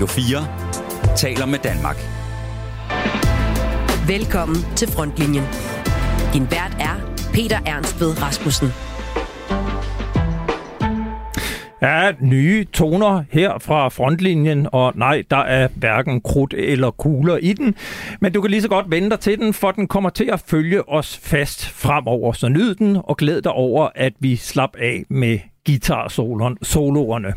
Radio 4 taler med Danmark. Velkommen til Frontlinjen. Din vært er Peter Ernst ved Rasmussen. Ja, nye toner her fra frontlinjen, og nej, der er hverken krudt eller kugler i den. Men du kan lige så godt vente dig til den, for den kommer til at følge os fast fremover. Så nyd den, og glæd dig over, at vi slap af med guitar-soloerne.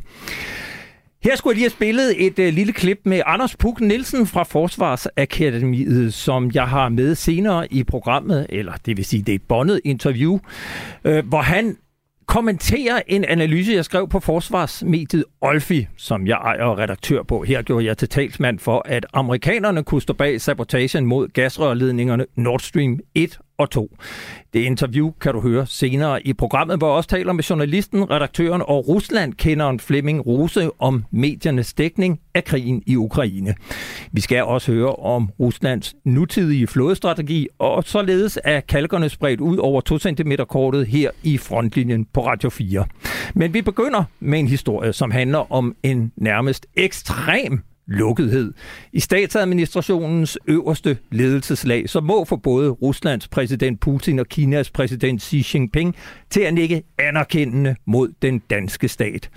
Her skulle jeg lige have spillet et uh, lille klip med Anders Puk Nielsen fra Forsvarsakademiet, som jeg har med senere i programmet, eller det vil sige, det er et bondet interview, uh, hvor han kommenterer en analyse, jeg skrev på forsvarsmediet Olfi, som jeg ejer og redaktør på. Her gjorde jeg til talsmand for, at amerikanerne kunne stå bag sabotagen mod gasrørledningerne Nord Stream 1 og 2. Det interview kan du høre senere i programmet, hvor jeg også taler med journalisten, redaktøren og Rusland-kenderen Flemming Rose om mediernes dækning af krigen i Ukraine. Vi skal også høre om Ruslands nutidige flådestrategi, og således er kalkerne spredt ud over 2 cm kortet her i frontlinjen på Radio 4. Men vi begynder med en historie, som handler om en nærmest ekstrem lukkethed i statsadministrationens øverste ledelseslag, som må få både Ruslands præsident Putin og Kinas præsident Xi Jinping til at nikke anerkendende mod den danske stat.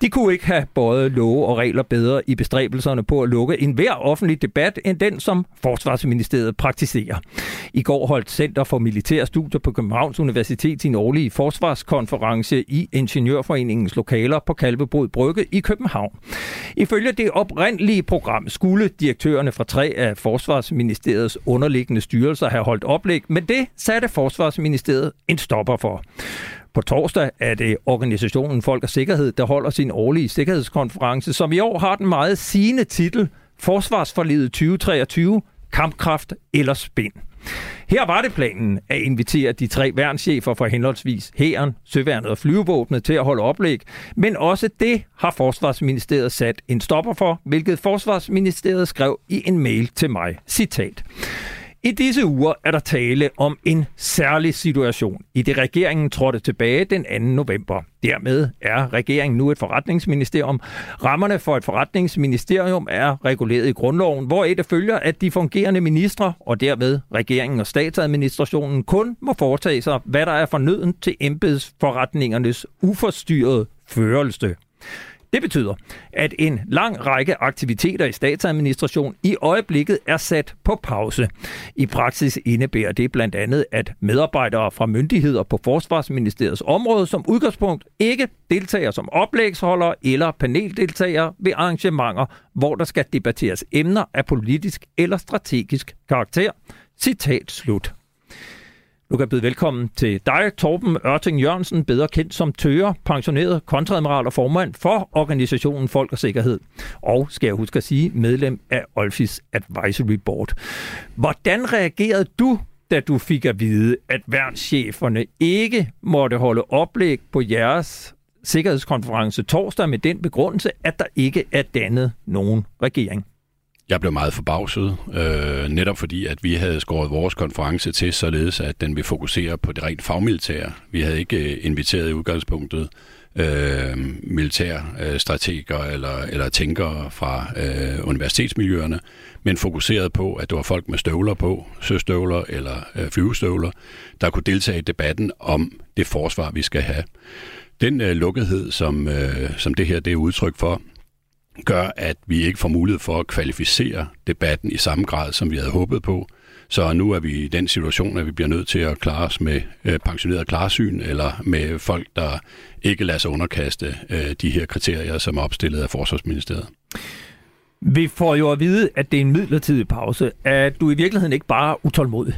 De kunne ikke have både love og regler bedre i bestræbelserne på at lukke en hver offentlig debat end den, som Forsvarsministeriet praktiserer. I går holdt Center for Militære Studier på Københavns Universitet sin årlige forsvarskonference i Ingeniørforeningens lokaler på Kalvebod Brygge i København. Ifølge det oprindelige program skulle direktørerne fra tre af Forsvarsministeriets underliggende styrelser have holdt oplæg, men det satte Forsvarsministeriet en stopper for. På torsdag er det organisationen Folk og Sikkerhed, der holder sin årlige sikkerhedskonference, som i år har den meget sigende titel Forsvarsforledet 2023, kampkraft eller spind. Her var det planen at invitere de tre værnschefer fra henholdsvis Hæren, Søværnet og Flyvevåbnet til at holde oplæg, men også det har Forsvarsministeriet sat en stopper for, hvilket Forsvarsministeriet skrev i en mail til mig. Citat. I disse uger er der tale om en særlig situation, i det regeringen trådte tilbage den 2. november. Dermed er regeringen nu et forretningsministerium. Rammerne for et forretningsministerium er reguleret i grundloven, hvor et følger, at de fungerende ministre, og dermed regeringen og statsadministrationen, kun må foretage sig, hvad der er fornøden til embedsforretningernes uforstyrrede førelse. Det betyder, at en lang række aktiviteter i statsadministration i øjeblikket er sat på pause. I praksis indebærer det blandt andet, at medarbejdere fra myndigheder på Forsvarsministeriets område som udgangspunkt ikke deltager som oplægsholdere eller paneldeltagere ved arrangementer, hvor der skal debatteres emner af politisk eller strategisk karakter. Citat slut. Nu kan jeg byde velkommen til dig, Torben Ørting Jørgensen, bedre kendt som Tøger, pensioneret kontradmiral og formand for organisationen Folk og Sikkerhed. Og, skal jeg huske at sige, medlem af Olfis Advisory Board. Hvordan reagerede du, da du fik at vide, at værnscheferne ikke måtte holde oplæg på jeres sikkerhedskonference torsdag med den begrundelse, at der ikke er dannet nogen regering? Jeg blev meget forbavset, øh, netop fordi, at vi havde skåret vores konference til, således at den vil fokusere på det rent fagmilitære. Vi havde ikke øh, inviteret i udgangspunktet øh, militærstrateger øh, eller, eller tænkere fra øh, universitetsmiljøerne, men fokuseret på, at det var folk med støvler på, søstøvler eller øh, flyvestøvler, der kunne deltage i debatten om det forsvar, vi skal have. Den øh, lukkethed, som, øh, som det her det er udtryk for, gør, at vi ikke får mulighed for at kvalificere debatten i samme grad, som vi havde håbet på. Så nu er vi i den situation, at vi bliver nødt til at klare os med øh, pensioneret klarsyn, eller med folk, der ikke lader sig underkaste øh, de her kriterier, som er opstillet af Forsvarsministeriet. Vi får jo at vide, at det er en midlertidig pause. Er du i virkeligheden ikke bare utålmodig?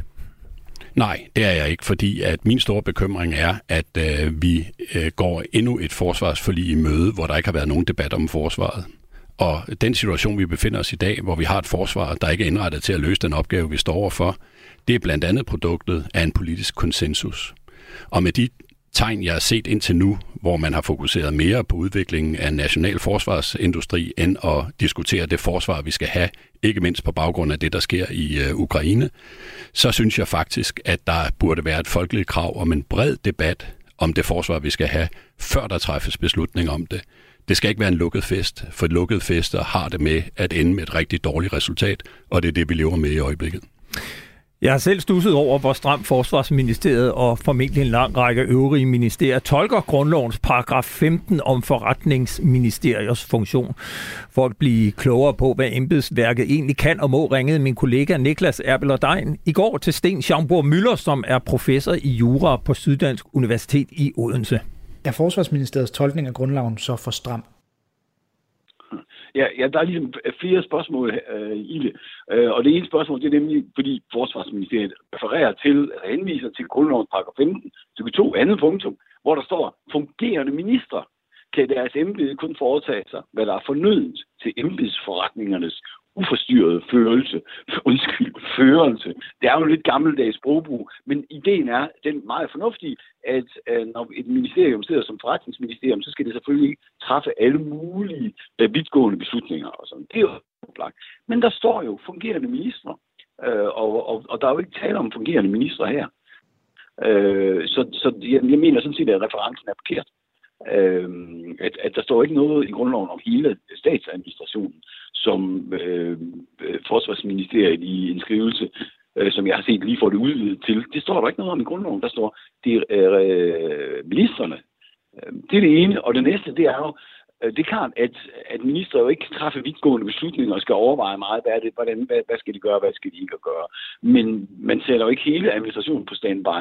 Nej, det er jeg ikke, fordi at min store bekymring er, at øh, vi øh, går endnu et forsvarsforlig i møde, hvor der ikke har været nogen debat om forsvaret. Og den situation, vi befinder os i dag, hvor vi har et forsvar, der ikke er indrettet til at løse den opgave, vi står overfor, det er blandt andet produktet af en politisk konsensus. Og med de tegn, jeg har set indtil nu, hvor man har fokuseret mere på udviklingen af national forsvarsindustri, end at diskutere det forsvar, vi skal have, ikke mindst på baggrund af det, der sker i øh, Ukraine, så synes jeg faktisk, at der burde være et folkeligt krav om en bred debat om det forsvar, vi skal have, før der træffes beslutning om det. Det skal ikke være en lukket fest, for lukkede fester har det med at ende med et rigtig dårligt resultat, og det er det, vi lever med i øjeblikket. Jeg har selv stusset over, hvor stramt Forsvarsministeriet og formentlig en lang række øvrige ministerier tolker grundlovens paragraf 15 om forretningsministeriers funktion. For at blive klogere på, hvad embedsværket egentlig kan og må, ringede min kollega Niklas Erbeler i går til Sten Schaumburg Møller, som er professor i jura på Syddansk Universitet i Odense. Er Forsvarsministeriets tolkning af grundloven så for stram? Ja, ja, der er ligesom flere spørgsmål øh, i det. Øh, og det ene spørgsmål, det er nemlig, fordi Forsvarsministeriet refererer til, eller henviser til grundlovens paragraf 15, stykke 2, andet punktum, hvor der står, fungerende minister kan deres embede kun foretage sig, hvad der er fornødent til embedsforretningernes uforstyrrede førelse, undskyld, førelse. Det er jo lidt gammeldags sprogbrug, men ideen er den meget fornuftige, at øh, når et ministerium sidder som forretningsministerium, så skal det selvfølgelig ikke træffe alle mulige øh, vidtgående beslutninger. Og sådan. Det er jo oplagt. Men der står jo fungerende ministre, øh, og, og, og der er jo ikke tale om fungerende ministre her. Øh, så så jeg, jeg mener sådan set, at referencen er forkert. Øh, at, at der står ikke noget i grundloven om hele statsadministrationen, som øh, øh, Forsvarsministeriet i en skrivelse, øh, som jeg har set lige får det udvidet til. Det står der ikke noget om i grundloven. Der står, det er øh, øh ministerne. Øhm, det er det ene. Og det næste, det er jo, øh, det er klart, at, at minister jo ikke kan træffe vidtgående beslutninger og skal overveje meget, hvad, er det, hvordan, hvad, hvad skal de gøre, hvad skal de ikke gøre. Men man sætter jo ikke hele administrationen på standby.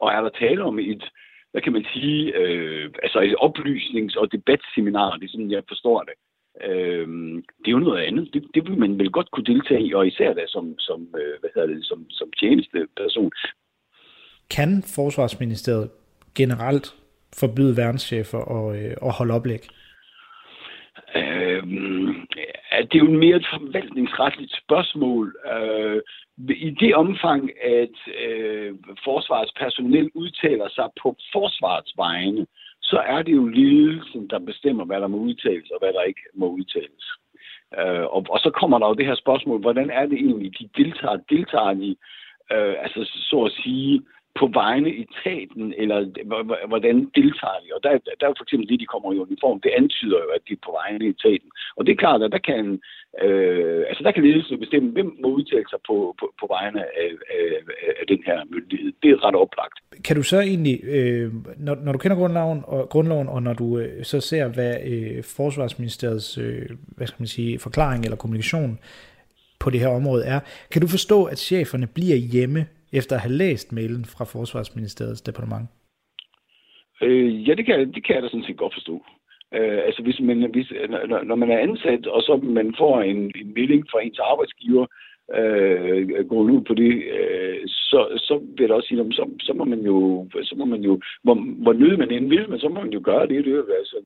Og er der tale om et, hvad kan man sige, øh, altså et oplysnings- og debatseminar, det er sådan, jeg forstår det. Øh, det er jo noget andet. Det, det vil man vel godt kunne deltage i, og især da som, som, øh, hvad hedder det, som, som tjenesteperson. Kan Forsvarsministeriet generelt forbyde værnschefer at, øh, at holde oplæg? Øh, Øhm, det er jo mere et forvaltningsretligt spørgsmål. Øh, I det omfang, at øh, forsvarets personel udtaler sig på forsvarets vegne, så er det jo ledelsen, der bestemmer, hvad der må udtales og hvad der ikke må udtales. Øh, og, og så kommer der jo det her spørgsmål, hvordan er det egentlig, de deltager? Deltager de, øh, altså så at sige, på vegne i taten, eller hvordan deltager de? Og der, der er for eksempel det, de kommer i uniform, det antyder jo, at de er på vegne i taten. Og det er klart, at der kan, øh, altså der kan ledelsen bestemme, hvem må udtale sig på, på, på vegne af, af, af den her myndighed. Det er ret oplagt. Kan du så egentlig, øh, når, når du kender grundloven og, grundloven, og når du øh, så ser, hvad øh, Forsvarsministeriets øh, hvad skal man sige, forklaring eller kommunikation på det her område er, kan du forstå, at cheferne bliver hjemme efter at have læst mailen fra Forsvarsministeriets departement? Øh, ja, det kan, det kan jeg da sådan set godt forstå. Øh, altså hvis man, hvis, når, når man er ansat, og så man får en, en melding fra ens arbejdsgiver, øh, går ud på det, øh, så, så vil jeg også sige, så, så må man jo, så må man jo hvor, hvor nød man end vil, men så må man jo gøre det, det er, altså,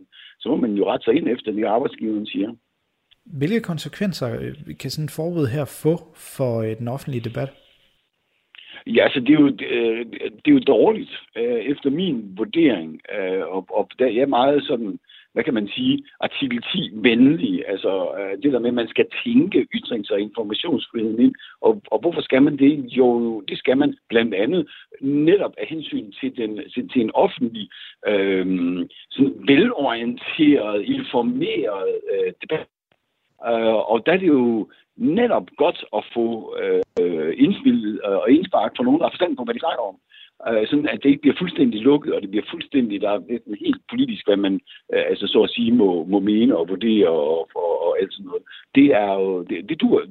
så må man jo rette sig ind efter det, arbejdsgiveren siger. Hvilke konsekvenser øh, kan sådan et forbud her få for øh, den offentlige debat? Ja, altså det er jo, øh, det er jo dårligt, øh, efter min vurdering. Øh, og, og der er jeg meget sådan, hvad kan man sige, artikel 10 venlig. Altså det der med, at man skal tænke ytrings- og informationsfriheden ind. Og, og hvorfor skal man det? Jo, det skal man blandt andet netop af hensyn til, den, til en offentlig, øh, sådan velorienteret, informeret øh, debat. Øh, og der er det jo netop godt at få øh, indspillet øh, og indspark fra nogen, der har forstand på, hvad de snakker om. Øh, sådan at det ikke bliver fuldstændig lukket, og det bliver fuldstændig, der er helt politisk, hvad man øh, altså så at sige må, må mene og vurdere og, og, og alt sådan noget. Det er jo, det, det dur,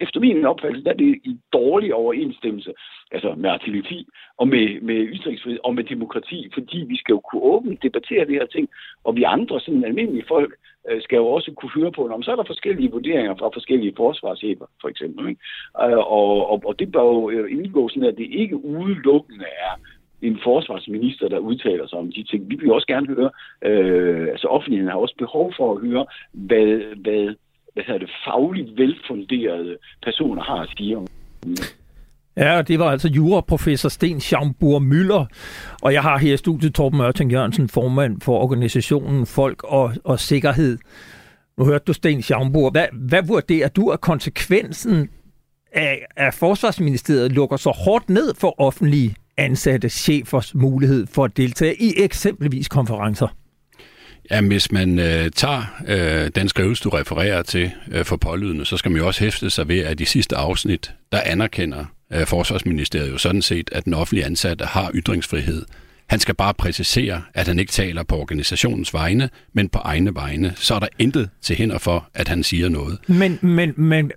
efter min opfattelse, der er det i dårlig overensstemmelse, altså med artikel og med, med ytringsfrihed og med demokrati, fordi vi skal jo kunne åbent debattere de her ting, og vi andre, sådan almindelige folk, øh, skal jo også kunne høre på, om så er der forskellige vurderinger fra forskellige forsvarschefer, for eksempel. Ikke? Øh, og, og, og det bør jo øh, indgå sådan, at det ikke udelukkende er en forsvarsminister, der udtaler sig om de ting. Vi vil også gerne høre, øh, altså offentligheden har også behov for at høre, hvad, hvad, hvad hedder det, fagligt velfunderede personer har at sige om Ja, det var altså juraprofessor Sten Schaumburg Møller, og jeg har her i studiet Torben Ørting Jørgensen, formand for organisationen Folk og, og Sikkerhed. Nu hørte du Sten Schaumburg. Hvad, hvad vurderer du af konsekvensen af, at Forsvarsministeriet lukker så hårdt ned for offentlige ansatte chefers mulighed for at deltage i eksempelvis konferencer? Ja, hvis man øh, tager øh, den skrivelse, du refererer til øh, for pålydende, så skal man jo også hæfte sig ved, at i sidste afsnit, der anerkender øh, Forsvarsministeriet jo sådan set, at den offentlige ansatte har ytringsfrihed. Han skal bare præcisere, at han ikke taler på organisationens vegne, men på egne vegne. Så er der intet til hinder for, at han siger noget. Men, men, men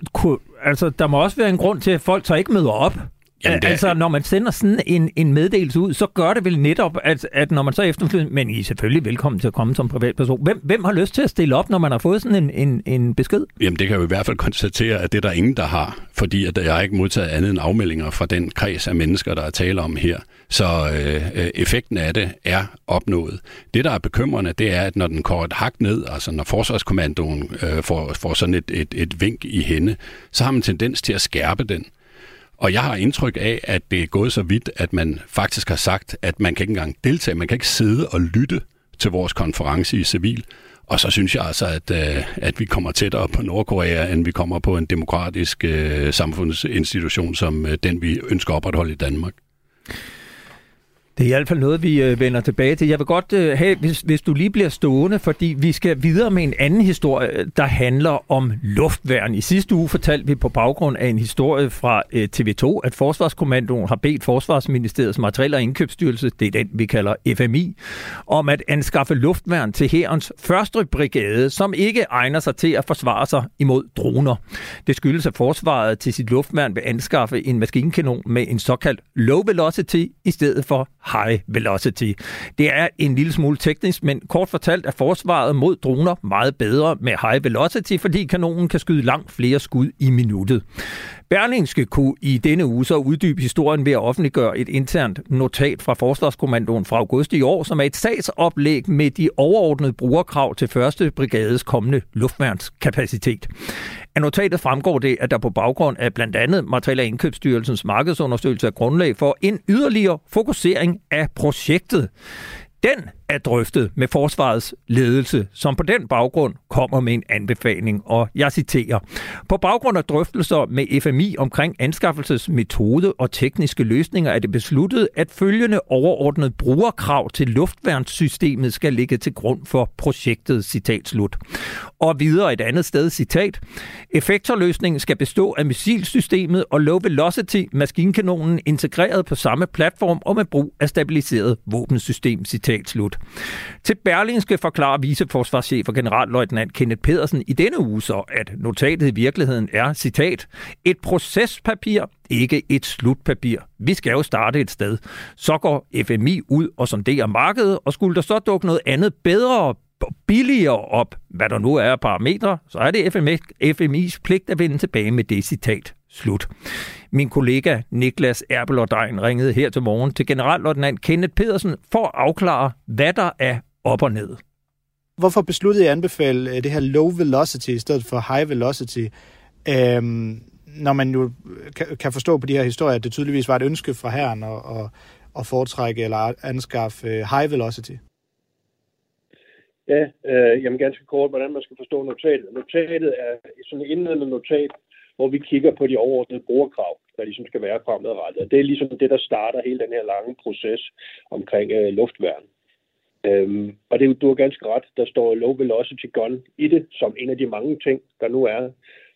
altså, der må også være en grund til, at folk så ikke møder op. Jamen, det. Altså, når man sender sådan en, en meddelelse ud, så gør det vel netop, at, at når man så efterfølgende... Men I er selvfølgelig velkommen til at komme som privatperson. Hvem, hvem har lyst til at stille op, når man har fået sådan en, en, en besked? Jamen, det kan jo i hvert fald konstatere, at det er der ingen, der har. Fordi at jeg har ikke modtaget andet end afmeldinger fra den kreds af mennesker, der er tale om her. Så øh, effekten af det er opnået. Det, der er bekymrende, det er, at når den går et hak ned, altså når forsvarskommandoen øh, får, får sådan et, et, et vink i hende, så har man tendens til at skærpe den. Og jeg har indtryk af, at det er gået så vidt, at man faktisk har sagt, at man kan ikke engang deltage, man kan ikke sidde og lytte til vores konference i civil. Og så synes jeg altså, at, øh, at vi kommer tættere på Nordkorea, end vi kommer på en demokratisk øh, samfundsinstitution, som øh, den vi ønsker at opretholde i Danmark. Det er i hvert fald noget, vi øh, vender tilbage til. Jeg vil godt øh, have, hvis, hvis du lige bliver stående, fordi vi skal videre med en anden historie, der handler om luftværn. I sidste uge fortalte vi på baggrund af en historie fra øh, TV2, at Forsvarskommandoen har bedt Forsvarsministeriets materiel- og indkøbsstyrelse, det er den, vi kalder FMI, om at anskaffe luftværn til herrens første brigade, som ikke egner sig til at forsvare sig imod droner. Det skyldes, at forsvaret til sit luftværn vil anskaffe en maskinkanon med en såkaldt low velocity i stedet for high velocity. Det er en lille smule teknisk, men kort fortalt er forsvaret mod droner meget bedre med high velocity, fordi kanonen kan skyde langt flere skud i minuttet. Berlingske kunne i denne uge så uddybe historien ved at offentliggøre et internt notat fra Forsvarskommandoen fra august i år, som er et sagsoplæg med de overordnede brugerkrav til første brigades kommende luftværnskapacitet. Af notatet fremgår det, at der på baggrund af blandt andet Materiel- og Indkøbsstyrelsens markedsundersøgelse er grundlag for en yderligere fokusering af projektet. Den er drøftet med forsvarets ledelse, som på den baggrund kommer med en anbefaling, og jeg citerer. På baggrund af drøftelser med FMI omkring anskaffelsesmetode og tekniske løsninger er det besluttet, at følgende overordnet brugerkrav til luftværnssystemet skal ligge til grund for projektet, citat slut. Og videre et andet sted, citat. Effektorløsningen skal bestå af missilsystemet og low velocity maskinkanonen integreret på samme platform og med brug af stabiliseret våbensystem, citat slut. Til Berlingske forklarer viceforsvarschef og generalløjtnant Kenneth Pedersen i denne uge så, at notatet i virkeligheden er, citat, et procespapir, ikke et slutpapir. Vi skal jo starte et sted. Så går FMI ud og sonderer markedet, og skulle der så dukke noget andet bedre billigere op, hvad der nu er af parametre, så er det FMI's pligt at vende tilbage med det citat. Slut. Min kollega Niklas Erbelordein ringede her til morgen til generalløjtnant Kenneth Pedersen for at afklare, hvad der er op og ned. Hvorfor besluttede jeg at anbefale øh, det her low velocity i stedet for high velocity? Øhm, når man jo kan forstå på de her historier, at det tydeligvis var et ønske fra herren at, at, at foretrække eller anskaffe øh, high velocity. Ja, øh, jamen ganske kort, hvordan man skal forstå notatet. Notatet er sådan et indledende notat, hvor vi kigger på de overordnede brugerkrav, der ligesom skal være fremadrettet. Og det er ligesom det, der starter hele den her lange proces omkring øh, luftværn. Øhm, og det, du har ganske ret, der står low velocity gun i det, som en af de mange ting, der nu er.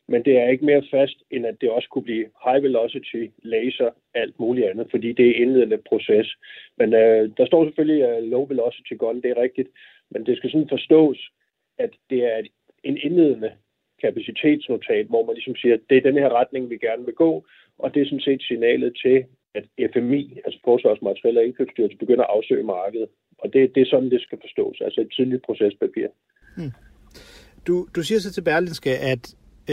Men det er ikke mere fast, end at det også kunne blive high velocity, laser, alt muligt andet, fordi det er indledende proces. Men øh, der står selvfølgelig uh, low velocity gun, det er rigtigt. Men det skal sådan forstås, at det er en indledende kapacitetsnotat, hvor man ligesom siger, at det er den her retning, vi gerne vil gå, og det er sådan set signalet til, at FMI, altså Forsvarsmateriel og Indkøbsstyrelse, begynder at afsøge markedet. Og det, det er sådan, det skal forstås, altså et tidligt procespapir. Hmm. Du, du siger så til Berlinske, at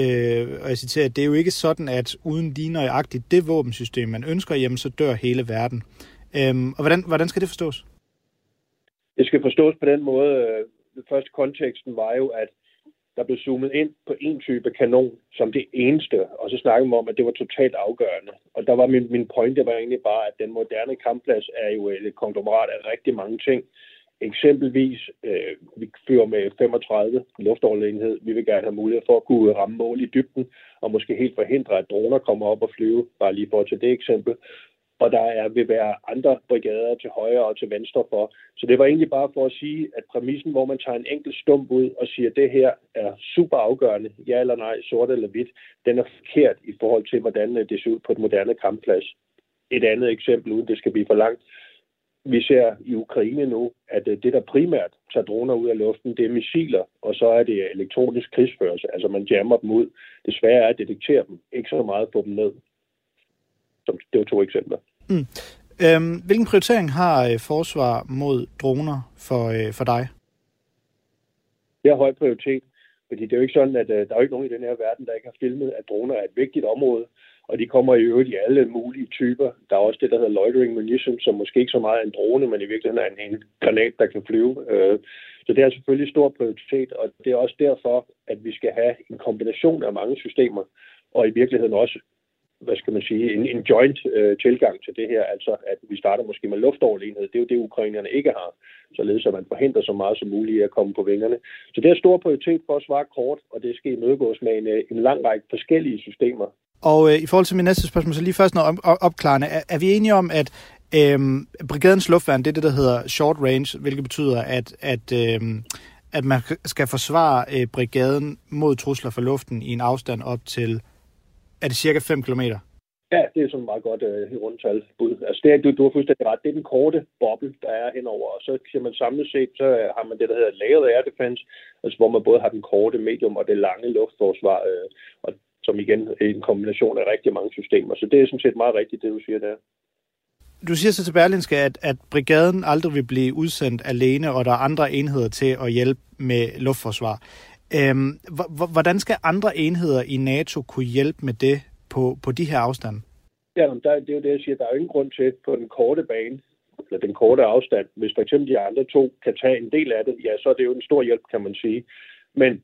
øh, og jeg citerer, det er jo ikke sådan, at uden lige nøjagtigt det våbensystem, man ønsker, jamen så dør hele verden. Øhm, og hvordan, hvordan skal det forstås? Det skal forstås på den måde. Øh, første konteksten var jo, at der blev zoomet ind på en type kanon som det eneste, og så snakkede man om, at det var totalt afgørende. Og der var min, min pointe var egentlig bare, at den moderne kampplads er jo øh, et konglomerat af rigtig mange ting. Eksempelvis, øh, vi fører med 35 luftoverlegenhed. Vi vil gerne have mulighed for at kunne ramme mål i dybden, og måske helt forhindre, at droner kommer op og flyve, bare lige for at tage det eksempel og der er, vil være andre brigader til højre og til venstre for. Så det var egentlig bare for at sige, at præmissen, hvor man tager en enkelt stump ud og siger, at det her er super afgørende, ja eller nej, sort eller hvidt, den er forkert i forhold til, hvordan øh, det ser ud på et moderne kampplads. Et andet eksempel, uden det skal blive for langt, vi ser i Ukraine nu, at øh, det, der primært tager droner ud af luften, det er missiler, og så er det elektronisk krigsførelse. Altså man jammer dem ud. Desværre er at detektere dem, ikke så meget på dem ned. Som, det var to eksempler. Mm. Øhm, hvilken prioritering har øh, forsvar mod droner for, øh, for dig? Det har høj prioritet, fordi det er jo ikke sådan, at øh, der er ikke nogen i den her verden, der ikke har filmet, at droner er et vigtigt område, og de kommer i øvrigt i alle mulige typer. Der er også det, der hedder loitering munition, som måske ikke så meget er en drone, men i virkeligheden er en, en granat, der kan flyve. Øh, så det er selvfølgelig stor prioritet, og det er også derfor, at vi skal have en kombination af mange systemer, og i virkeligheden også hvad skal man sige, en, en joint øh, tilgang til det her, altså at vi starter måske med luftoverlegenhed. Det er jo det, ukrainerne ikke har, således at man forhindrer så meget som muligt at komme på vingerne. Så det er stor prioritet for at svare kort, og det skal imødegås med en, øh, en lang række forskellige systemer. Og øh, i forhold til min næste spørgsmål, så lige først noget opklarende. Er, er vi enige om, at øhm, brigadens luftværn, det er det, der hedder short range, hvilket betyder, at, at, øhm, at man skal forsvare øh, brigaden mod trusler fra luften i en afstand op til er det cirka 5 km? Ja, det er sådan et meget godt uh, rundtal bud. Altså det er, du, du har fuldstændig ret. Det er den korte boble, der er henover. Og så kan man samlet set, så har man det, der hedder layered air defense, altså hvor man både har den korte, medium og det lange luftforsvar, uh, og som igen er en kombination af rigtig mange systemer. Så det er sådan set meget rigtigt, det du siger der. Du siger så til Berlinske, at, at brigaden aldrig vil blive udsendt alene, og der er andre enheder til at hjælpe med luftforsvar. Øhm, hvordan skal andre enheder i NATO kunne hjælpe med det på, på de her afstande? Ja, der, det er jo det, jeg siger. Der er jo ingen grund til på den korte bane, eller den korte afstand, hvis for eksempel de andre to kan tage en del af det, ja, så er det jo en stor hjælp, kan man sige. Men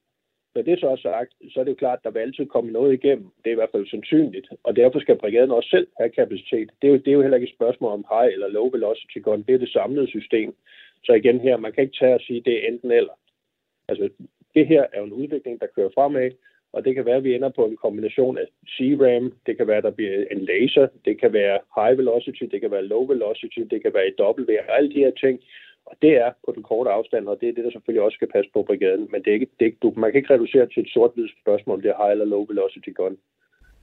når det så er sagt, så er det jo klart, at der vil altid komme noget igennem. Det er i hvert fald sandsynligt. Og derfor skal brigaden også selv have kapacitet. Det er jo, det er jo heller ikke et spørgsmål om high eller low velocity gun. Det er det samlede system. Så igen her, man kan ikke tage og sige, at det er enten eller. Altså, det her er jo en udvikling, der kører fremad, og det kan være, at vi ender på en kombination af CRAM, det kan være, at der bliver en laser, det kan være high velocity, det kan være low velocity, det kan være i W, og alle de her ting. Og det er på den korte afstand, og det er det, der selvfølgelig også skal passe på brigaden. Men det er ikke, det er ikke, du, man kan ikke reducere til et sort-hvidt spørgsmål, det er high eller low velocity gun.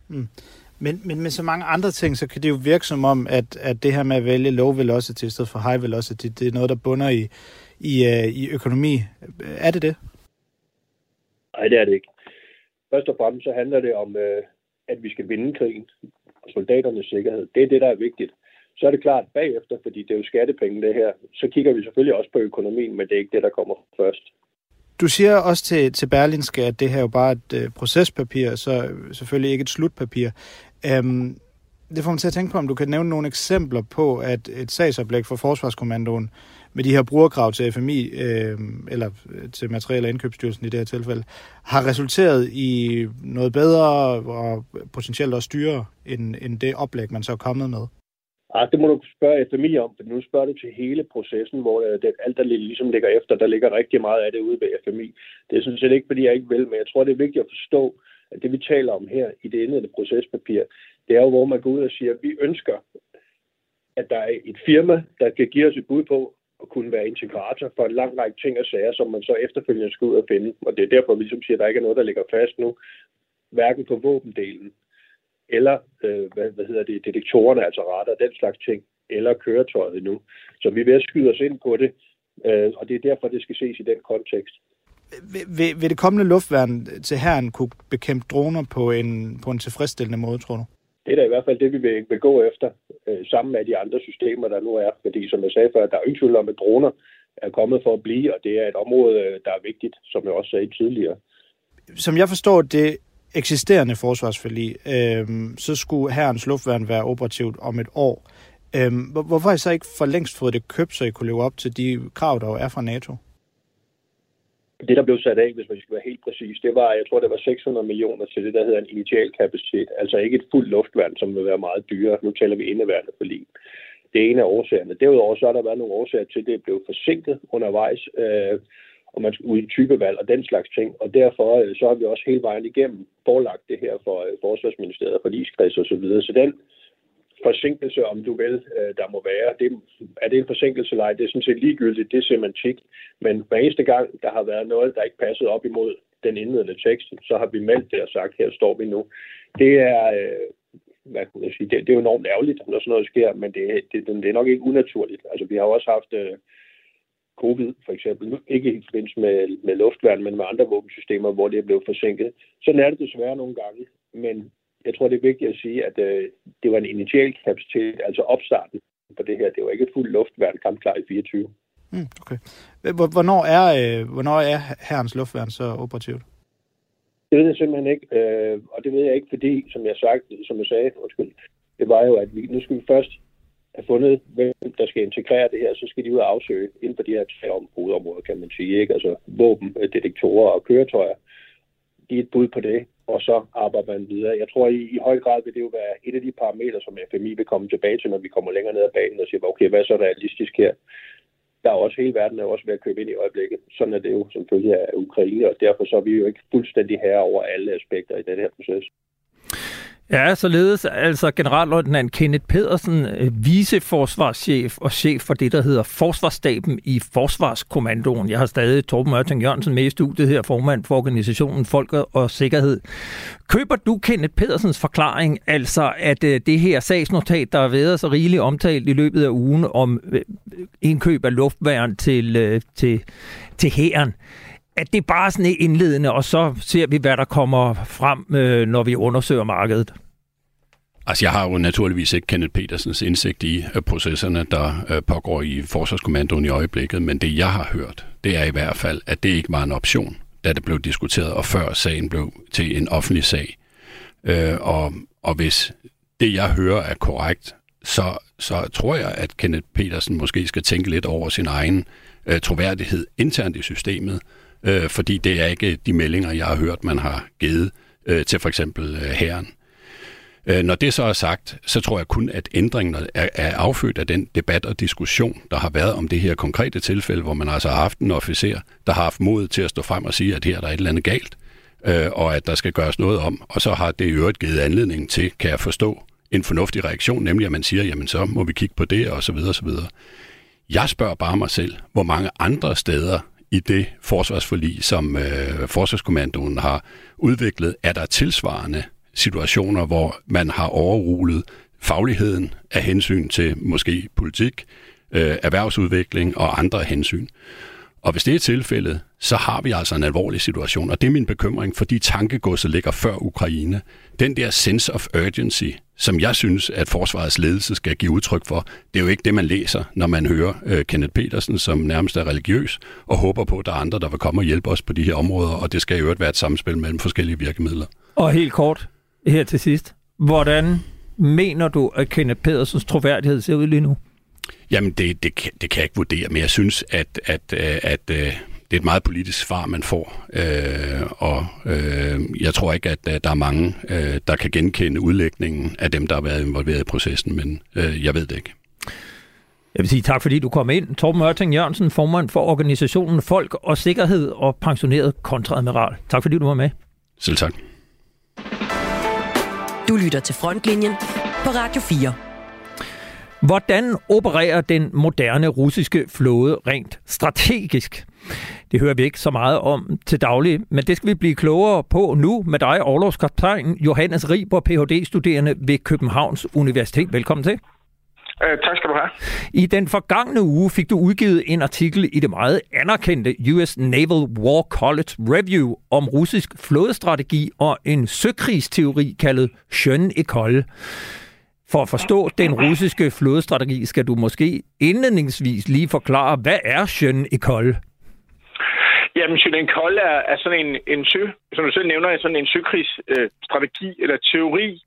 Mm. Men, men med så mange andre ting, så kan det jo virke som om, at, at det her med at vælge low velocity i stedet for high velocity, det er noget, der bunder i, i, øh, i økonomi. Er det det? Nej, det er det ikke. Først og fremmest så handler det om, øh, at vi skal vinde krigen og soldaternes sikkerhed. Det er det, der er vigtigt. Så er det klart bagefter, fordi det er jo skattepenge det her, så kigger vi selvfølgelig også på økonomien, men det er ikke det, der kommer først. Du siger også til, til Berlinske, at det her jo bare et øh, procespapir, så selvfølgelig ikke et slutpapir. Øhm, det får mig til at tænke på, om du kan nævne nogle eksempler på, at et sagsoplæg for Forsvarskommandoen med de her brugerkrav til FMI, øh, eller øh, til Materiel- og Indkøbsstyrelsen i det her tilfælde, har resulteret i noget bedre og potentielt også dyrere end, end det oplæg, man så er kommet med? Ah, det må du spørge FMI om, for nu spørger du til hele processen, hvor øh, det, alt, der ligesom ligger efter, der ligger rigtig meget af det ude ved FMI. Det er sådan set ikke, fordi jeg ikke vil, men jeg tror, det er vigtigt at forstå, at det vi taler om her i det indledende procespapir, det er jo, hvor man går ud og siger, at vi ønsker, at der er et firma, der kan give os et bud på, at kunne være integrator for en lang række ting og sager, som man så efterfølgende skal ud og finde. Og det er derfor, vi ligesom siger, at der ikke er noget, der ligger fast nu, hverken på våbendelen, eller øh, hvad, hvad hedder det, detektorerne, altså radar, den slags ting, eller køretøjet nu. Så vi er ved at skyde os ind på det, øh, og det er derfor, det skal ses i den kontekst. Vil, vil det kommende luftværn til herren kunne bekæmpe droner på en, på en tilfredsstillende måde, tror du? Det er da i hvert fald det, vi vil, vil gå efter, øh, sammen med de andre systemer, der nu er. Fordi som jeg sagde før, der er ingen tvivl om, at droner er kommet for at blive, og det er et område, øh, der er vigtigt, som jeg også sagde tidligere. Som jeg forstår det eksisterende forsvarsforlig, øh, så skulle herrens luftværn være operativt om et år. Øh, hvorfor har I så ikke for længst fået det købt, så I kunne leve op til de krav, der er fra NATO? Det, der blev sat af, hvis man skal være helt præcis, det var, jeg tror, det var 600 millioner til det, der hedder en initial kapacitet. Altså ikke et fuldt luftværn, som vil være meget dyrere. Nu taler vi indeværende for lige. Det er en af årsagerne. Derudover så har der været nogle årsager til, at det blev forsinket undervejs, øh, og man skulle ud i typevalg og den slags ting. Og derfor øh, så har vi også hele vejen igennem forelagt det her for øh, Forsvarsministeriet, for iskreds og så videre. Så den forsinkelse, om du vil, øh, der må være. Det, er det en forsinkelse eller ej? Det er sådan set ligegyldigt. Det er semantik. Men hver eneste gang, der har været noget, der ikke passede op imod den indledende tekst, så har vi meldt det og sagt, her står vi nu. Det er, øh, hvad kunne jeg sige, det, det er jo enormt ærgerligt, når sådan noget sker, men det, det, det er nok ikke unaturligt. Altså, vi har også haft øh, covid, for eksempel, ikke i forbindelse med, med luftværn, men med andre våbensystemer, hvor det er blevet forsinket. Sådan er det desværre nogle gange, men jeg tror, det er vigtigt at sige, at øh, det var en initial kapacitet, altså opstarten på det her. Det var ikke fuld luftværn kampklar i 24. Mm, okay. Hvornår er, øh, hvornår er herrens luftværn så operativt? Det ved jeg simpelthen ikke, øh, og det ved jeg ikke, fordi, som jeg, sagt, som jeg sagde, undskyld, det var jo, at vi, nu skal vi først have fundet, hvem der skal integrere det her, så skal de ud og afsøge inden for de her tre hovedområder, kan man sige, ikke? altså våben, øh, detektorer og køretøjer. De er et bud på det, og så arbejder man videre. Jeg tror, i, i høj grad vil det jo være et af de parametre, som FMI vil komme tilbage til, når vi kommer længere ned ad banen og siger, okay, hvad er så realistisk her? Der er også hele verden er også ved at købe ind i øjeblikket. Sådan er det jo som følge af Ukraine, og derfor så er vi jo ikke fuldstændig her over alle aspekter i den her proces. Ja, således altså generalløjtnant Kenneth Pedersen, øh, viceforsvarschef og chef for det, der hedder Forsvarsstaben i Forsvarskommandoen. Jeg har stadig Torben Ørting Jørgensen med i studiet her, formand for organisationen Folk og Sikkerhed. Køber du Kenneth Pedersens forklaring, altså at øh, det her sagsnotat, der har været så rigeligt omtalt i løbet af ugen om øh, indkøb af luftværn til, til, til hæren, at det er bare sådan indledende, og så ser vi, hvad der kommer frem, øh, når vi undersøger markedet? Altså, jeg har jo naturligvis ikke Kenneth Petersens indsigt i uh, processerne, der uh, pågår i Forsvarskommandoen i øjeblikket, men det, jeg har hørt, det er i hvert fald, at det ikke var en option, da det blev diskuteret, og før sagen blev til en offentlig sag. Uh, og, og hvis det, jeg hører, er korrekt, så, så tror jeg, at Kenneth Petersen måske skal tænke lidt over sin egen uh, troværdighed internt i systemet, øh, fordi det er ikke de meldinger, jeg har hørt, man har givet øh, til for eksempel øh, herren. Øh, når det så er sagt, så tror jeg kun, at ændringen er, er affødt af den debat og diskussion, der har været om det her konkrete tilfælde, hvor man altså har haft en officer, der har haft mod til at stå frem og sige, at her er der et eller andet galt, øh, og at der skal gøres noget om. Og så har det i øvrigt givet anledning til, kan jeg forstå, en fornuftig reaktion, nemlig at man siger, jamen så må vi kigge på det, og så videre, og så videre. Jeg spørger bare mig selv, hvor mange andre steder i det forsvarsforlig, som øh, Forsvarskommandoen har udviklet, er der tilsvarende situationer, hvor man har overrulet fagligheden af hensyn til måske politik, øh, erhvervsudvikling og andre hensyn. Og hvis det er tilfældet, så har vi altså en alvorlig situation, og det er min bekymring, fordi tankegodset ligger før Ukraine. Den der sense of urgency, som jeg synes, at forsvarets ledelse skal give udtryk for, det er jo ikke det, man læser, når man hører uh, Kenneth Petersen, som nærmest er religiøs, og håber på, at der er andre, der vil komme og hjælpe os på de her områder, og det skal jo være et samspil mellem forskellige virkemidler. Og helt kort, her til sidst. Hvordan mener du, at Kenneth Pedersens troværdighed ser ud lige nu? Jamen, det, det, det kan jeg ikke vurdere, men jeg synes, at, at, at, at øh, det er et meget politisk svar, man får. Øh, og øh, jeg tror ikke, at, der er mange, øh, der kan genkende udlægningen af dem, der har været involveret i processen, men øh, jeg ved det ikke. Jeg vil sige tak, fordi du kom ind. Torben Ørting Jørgensen, formand for organisationen Folk og Sikkerhed og pensioneret kontradmiral. Tak fordi du var med. Selv tak. Du lytter til Frontlinjen på Radio 4. Hvordan opererer den moderne russiske flåde rent strategisk? Det hører vi ikke så meget om til daglig, men det skal vi blive klogere på nu med dig, overlovskaptajn Johannes Riber, Ph.D.-studerende ved Københavns Universitet. Velkommen til. Øh, tak skal du have. I den forgangne uge fik du udgivet en artikel i det meget anerkendte US Naval War College Review om russisk flådestrategi og en søkrigsteori kaldet Schön Ecole. For at forstå den russiske flådestrategi, skal du måske indledningsvis lige forklare, hvad er Schön Ecole? Jamen, Julian Kold er, er sådan en, en sø, som du selv nævner, sådan en søkrigsstrategi øh, eller teori,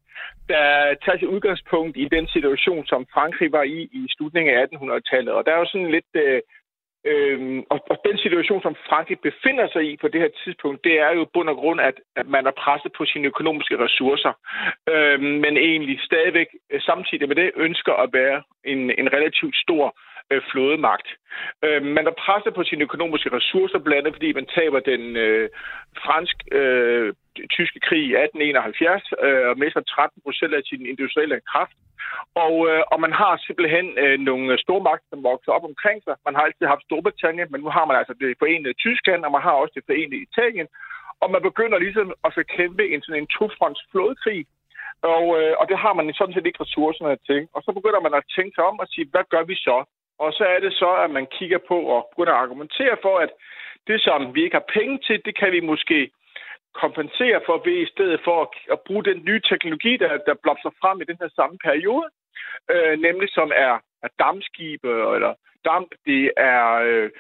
der tager sit udgangspunkt i den situation, som Frankrig var i i slutningen af 1800-tallet. Og der er jo sådan lidt... Øh, øh, og, og den situation, som Frankrig befinder sig i på det her tidspunkt, det er jo bund og grund, at, at man er presset på sine økonomiske ressourcer, øh, men egentlig stadigvæk øh, samtidig med det ønsker at være en, en relativt stor øh, flådemagt. Øh, man er presset på sine økonomiske ressourcer, blandt andet fordi man taber den øh, fransk-tyske øh, krig i 1871 øh, og mister 13 procent af sin industrielle kraft. Og, øh, og man har simpelthen øh, nogle stormagter, som vokser op omkring sig. Man har altid haft Storbritannien, men nu har man altså det forenede Tyskland, og man har også det forenede Italien. Og man begynder ligesom at så kæmpe en sådan en tofronts flådekrig, og, øh, og det har man sådan set ikke ressourcerne til. Og så begynder man at tænke sig om og sige, hvad gør vi så? Og så er det så, at man kigger på og begynder at argumentere for, at det, som vi ikke har penge til, det kan vi måske kompensere for ved i stedet for at, at bruge den nye teknologi, der, der blomstrer frem i den her samme periode, øh, nemlig som er, er dammskibe eller damp, det er øh,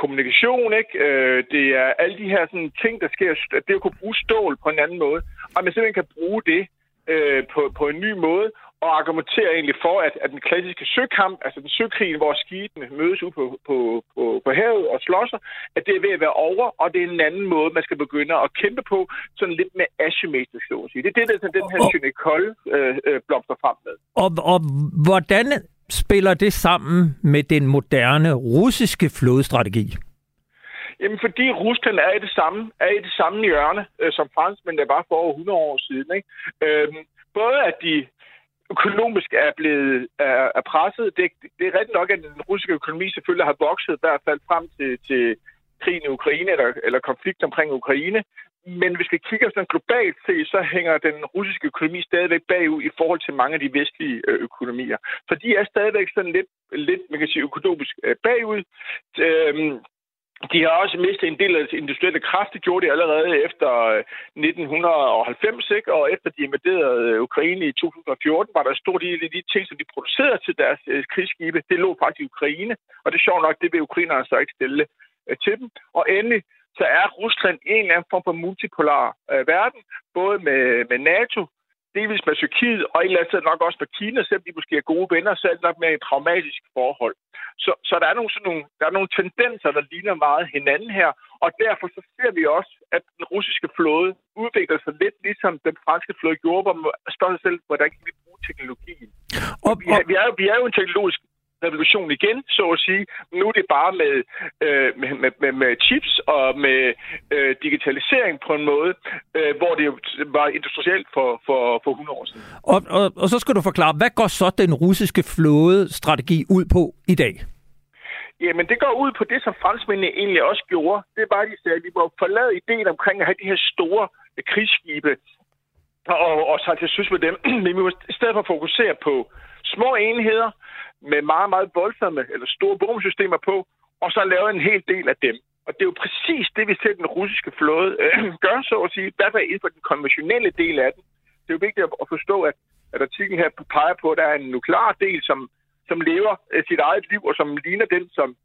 kommunikation, ikke? Øh, det er alle de her sådan, ting, der sker, det at kunne bruge stål på en anden måde, og man simpelthen kan bruge det øh, på, på en ny måde, og argumenterer egentlig for, at, at den klassiske søkamp, altså den søkrig, hvor skibene mødes ud på, på, på, på havet og slåsser, at det er ved at være over, og det er en anden måde, man skal begynde at kæmpe på, sådan lidt med asymmetrisk, så at sige. Det er det, der den her Synekol øh, øh, blomster frem med. Og, og hvordan spiller det sammen med den moderne russiske flådestrategi? Jamen, fordi Rusland er i det samme, er i det samme hjørne øh, som franskmænd, der var for over 100 år siden. Ikke? Øh, både at de økonomisk er blevet er, er presset. Det, det er rigtigt nok, at den russiske økonomi selvfølgelig har vokset i hvert fald frem til, til krigen i Ukraine eller, eller konflikt omkring Ukraine. Men hvis vi kigger sådan globalt set, så hænger den russiske økonomi stadigvæk bagud i forhold til mange af de vestlige øh, økonomier. Så de er stadigvæk sådan lidt, lidt man kan sige, økonomisk øh, bagud. Øhm, de har også mistet en del af deres industrielle kraft. Det gjorde de allerede efter øh, 1990, ikke? og efter de invaderede øh, Ukraine i 2014, var der en stor del af de ting, som de producerede til deres øh, krigsskibe. Det lå faktisk i Ukraine, og det er sjovt nok, det vil ukrainerne så ikke stille til dem. Og endelig så er Rusland en eller anden form for multipolar øh, verden, både med, med NATO, delvis med Tyrkiet, og i eller andet nok også med Kina, selvom de måske er gode venner, så er det nok mere et traumatisk forhold. Så, så der, er nogle, sådan nogle, der er nogle tendenser, der ligner meget hinanden her, og derfor så ser vi også, at den russiske flåde udvikler sig lidt ligesom den franske flåde gjorde, hvor man spørger sig selv, hvordan kan vi bruge teknologien. Og, og... Vi, er, vi, er, vi er jo en teknologisk revolution igen, så at sige. Nu er det bare med, øh, med, med, med, med chips og med øh, digitalisering på en måde, øh, hvor det var industrielt for, for, for 100 år siden. Og, og, og så skal du forklare, hvad går så den russiske flådestrategi ud på i dag? Jamen, det går ud på det, som franskmændene egentlig også gjorde. Det er bare, de sagde, at vi må forlade ideen omkring at have de her store krigsskibe, og, og så til søs med dem. Men vi må i stedet for fokusere på små enheder, med meget, meget voldsomme eller store bombesystemer på, og så lave en hel del af dem. Og det er jo præcis det, vi ser den russiske flåde øh, gør, så at sige, i hvert fald inden for den konventionelle del af den. Det er jo vigtigt at forstå, at, at artiklen her peger på, at der er en nuklear del, som, som lever øh, sit eget liv, og som ligner den, som,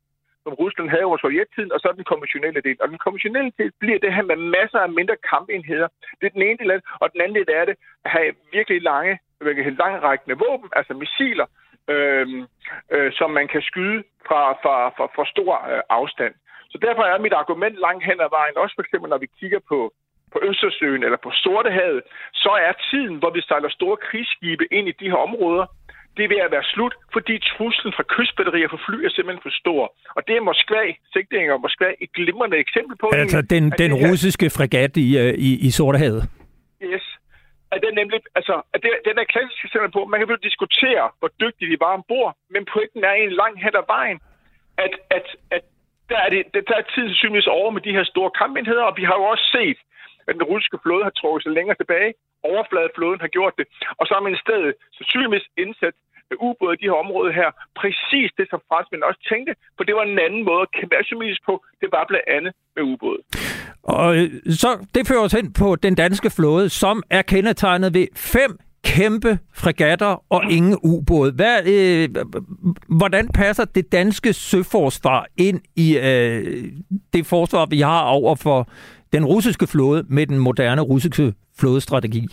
som Rusland havde over sovjettiden, og så den konventionelle del. Og den konventionelle del bliver det her med masser af mindre kampenheder. Det er den ene del af det, og den anden del er det at have virkelig lange, langrækkende våben, altså missiler, øh, øh, som man kan skyde fra, fra, fra, fra stor øh, afstand. Så derfor er mit argument langt hen ad vejen, også for eksempel når vi kigger på, på Østersøen eller på Sortehavet, så er tiden, hvor vi sejler store krigsskibe ind i de her områder, det er ved at være slut, fordi truslen fra kystbatterier for fly er simpelthen for stor. Og det er Moskva, sigtninger Moskva, et glimrende eksempel på. Altså den, den russiske fregat i, øh, i, i Sortehavet? Yes at den nemlig, altså, at det, den er klassisk eksempel på, man kan jo diskutere, hvor dygtige de var ombord, men pointen er en lang hen ad vejen, at, at, at der er, det, der er tiden sandsynligvis over med de her store kampenheder, og vi har jo også set, at den russiske flåde har trukket sig længere tilbage. Overfladeflåden har gjort det. Og så har man i stedet sandsynligvis indsat ubåde i de her områder her. Præcis det, som franskmændene også tænkte, for det var en anden måde at kæmpe på. Det var blandt andet med ubåde. Og øh, så det fører os hen på den danske flåde, som er kendetegnet ved fem kæmpe fregatter og ingen ubåd. Hvad, øh, hvordan passer det danske søforsvar ind i øh, det forsvar, vi har over for den russiske flåde med den moderne russiske flådestrategi?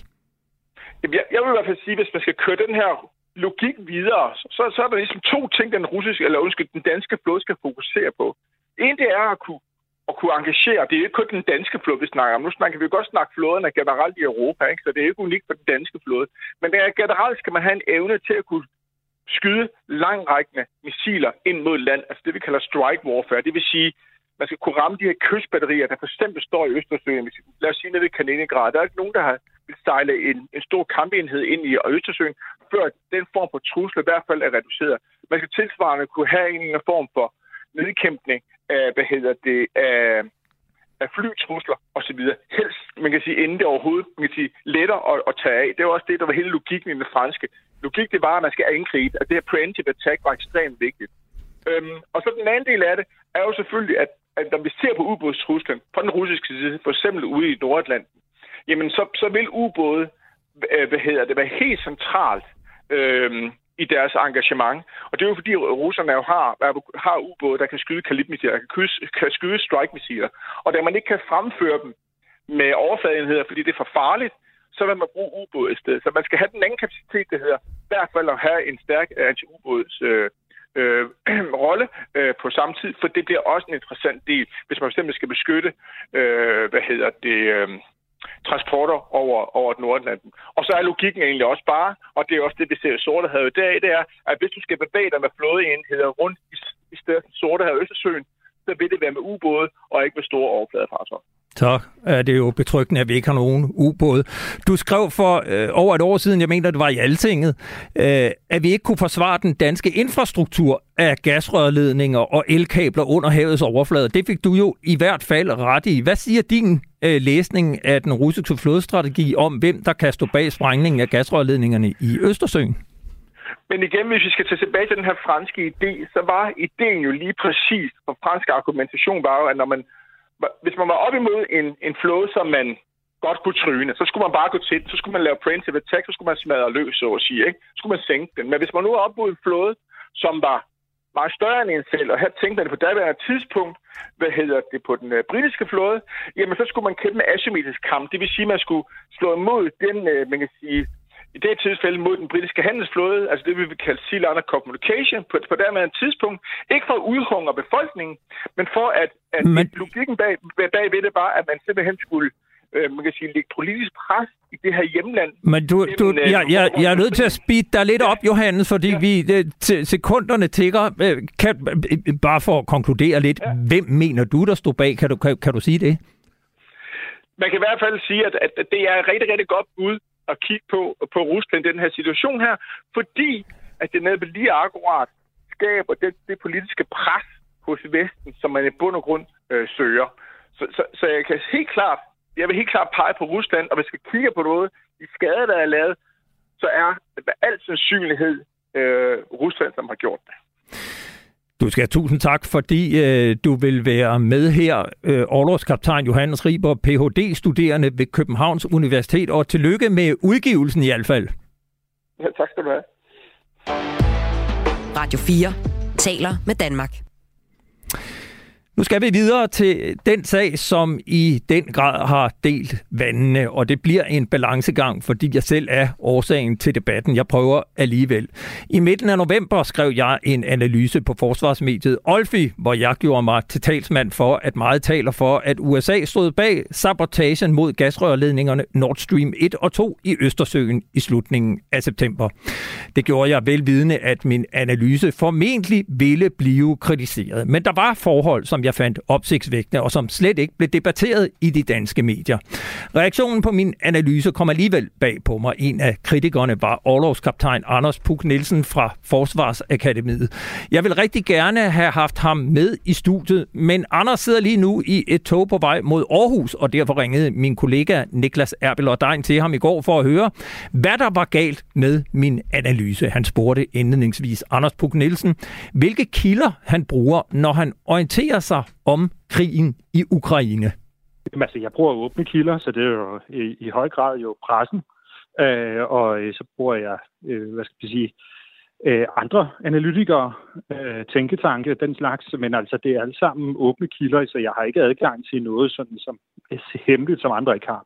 Jeg, jeg vil i hvert fald sige, hvis man skal køre den her logikken videre, så, så er der ligesom to ting, den russiske, eller undskyld, den danske flåde skal fokusere på. En, det er at kunne at kunne engagere. Det er ikke kun den danske flåde, vi snakker om. Nu snakker vi godt snakke flåderne generelt i Europa, ikke? så det er ikke unikt for den danske flåde. Men der, generelt skal man have en evne til at kunne skyde langrækkende missiler ind mod land, altså det vi kalder strike warfare. Det vil sige, man skal kunne ramme de her kystbatterier, der for eksempel står i Østersøen. Lad os sige nede ved Kaliningrad. Der er ikke nogen, der har vil sejle en, en stor kampenhed ind i Østersøen, før den form for trusler i hvert fald er reduceret. Man skal tilsvarende kunne have en form for nedkæmpning af, hvad hedder det, af, af flytrusler osv. Helst, man kan sige, inden det overhovedet man kan sige, lettere at, at tage af. Det var også det, der var hele logikken i det franske. Logik, det var, at man skal angribe, at det her preemptive attack var ekstremt vigtigt. Øhm, og så den anden del af det, er jo selvfølgelig, at, at når vi ser på ubådstruslen på den russiske side, for eksempel ude i Nordatlanten, jamen så, så vil ubåde, øh, hvad hedder det, være helt centralt øh, i deres engagement. Og det er jo fordi russerne jo har, har ubåde, der kan skyde kalibmissiler, der kan, kyde, kan skyde strike-missiler. Og da man ikke kan fremføre dem med overfladenheder, fordi det er for farligt, så vil man bruge ubåde i stedet. Så man skal have den anden kapacitet, det hedder, i hvert fald at have en stærk anti-ubåds øh, øh, rolle øh, på samme tid, for det bliver også en interessant del, hvis man fx skal beskytte, øh, hvad hedder det, øh, transporter over, over Nordatlanten. Og så er logikken egentlig også bare, og det er også det, vi ser i Sortehavet i dag, det er, at hvis du skal bevæge dig med flådeenheder rundt i, i stedet Sortehavet og Østersøen, så vil det være med ubåde og ikke med store overfladefartøjer. Så er det jo betryggende, at vi ikke har nogen ubåde. Du skrev for øh, over et år siden, jeg mener, det var i Altinget, øh, at vi ikke kunne forsvare den danske infrastruktur af gasrørledninger og elkabler under havets overflade. Det fik du jo i hvert fald ret i. Hvad siger din øh, læsning af den russiske flodstrategi om, hvem der kan stå bag sprængningen af gasrørledningerne i Østersøen? Men igen, hvis vi skal tage tilbage til den her franske idé, så var ideen jo lige præcis, for fransk argumentation var jo, at når man hvis man var op imod en, en flåde, som man godt kunne tryne, så skulle man bare gå til så skulle man lave preemptive attack, så skulle man smadre løs, så at sige. Ikke? Så skulle man sænke den. Men hvis man nu var op mod en flåde, som var meget større end en selv, og her tænkte man det på daværende tidspunkt, hvad hedder det, på den øh, britiske flåde, jamen så skulle man kæmpe en asymmetrisk kamp. Det vil sige, at man skulle slå imod den, øh, man kan sige, i det tilfælde mod den britiske handelsflåde, altså det vi vil kalde Sea Liner Communication, på, på dermed tidspunkt, ikke for at udhungre befolkningen, men for at, at men... logikken bag, bag ved det var, at man simpelthen skulle øh, man kan sige, lægge politisk pres i det her hjemland. Men du, du, øh, jeg, jeg, jeg er nødt til at speede dig lidt op, Johannes, fordi ja. vi t- sekunderne tigger. Øh, kan, bare for at konkludere lidt, ja. hvem mener du, der stod bag? Kan du, kan, kan du sige det? Man kan i hvert fald sige, at, at det er et rigtig, rigtig godt bud at kigge på, på Rusland i den her situation her, fordi at det netop lige akkurat skaber det, det politiske pres hos Vesten, som man i bund og grund øh, søger. Så, så, så jeg kan helt klart, jeg vil helt klart pege på Rusland, og hvis vi kigger på noget, de skade, der er lavet, så er det med al sandsynlighed øh, Rusland, som har gjort det. Du skal have tusind tak, fordi øh, du vil være med her. Øh, Johannes Riber, Ph.D.-studerende ved Københavns Universitet, og tillykke med udgivelsen i hvert fald. Ja, tak skal du have. Radio 4 taler med Danmark. Nu skal vi videre til den sag, som i den grad har delt vandene, og det bliver en balancegang, fordi jeg selv er årsagen til debatten. Jeg prøver alligevel. I midten af november skrev jeg en analyse på forsvarsmediet Olfi, hvor jeg gjorde mig til talsmand for, at meget taler for, at USA stod bag sabotagen mod gasrørledningerne Nord Stream 1 og 2 i Østersøen i slutningen af september. Det gjorde jeg velvidende, at min analyse formentlig ville blive kritiseret. Men der var forhold, som jeg fandt opsigtsvækkende, og som slet ikke blev debatteret i de danske medier. Reaktionen på min analyse kom alligevel bag på mig. En af kritikerne var overlovskaptajn Anders Puk Nielsen fra Forsvarsakademiet. Jeg vil rigtig gerne have haft ham med i studiet, men Anders sidder lige nu i et tog på vej mod Aarhus, og derfor ringede min kollega Niklas Erbel og til ham i går for at høre, hvad der var galt med min analyse. Han spurgte indledningsvis Anders Puk Nielsen, hvilke kilder han bruger, når han orienterer sig om krigen i Ukraine? Jamen, altså, jeg bruger åbne kilder, så det er jo i, i høj grad jo pressen. Øh, og øh, så bruger jeg, øh, hvad skal jeg sige, øh, andre analytikere, øh, tænketanke, den slags. Men altså, det er alle sammen åbne kilder, så jeg har ikke adgang til noget sådan som hemmeligt, som andre ikke har.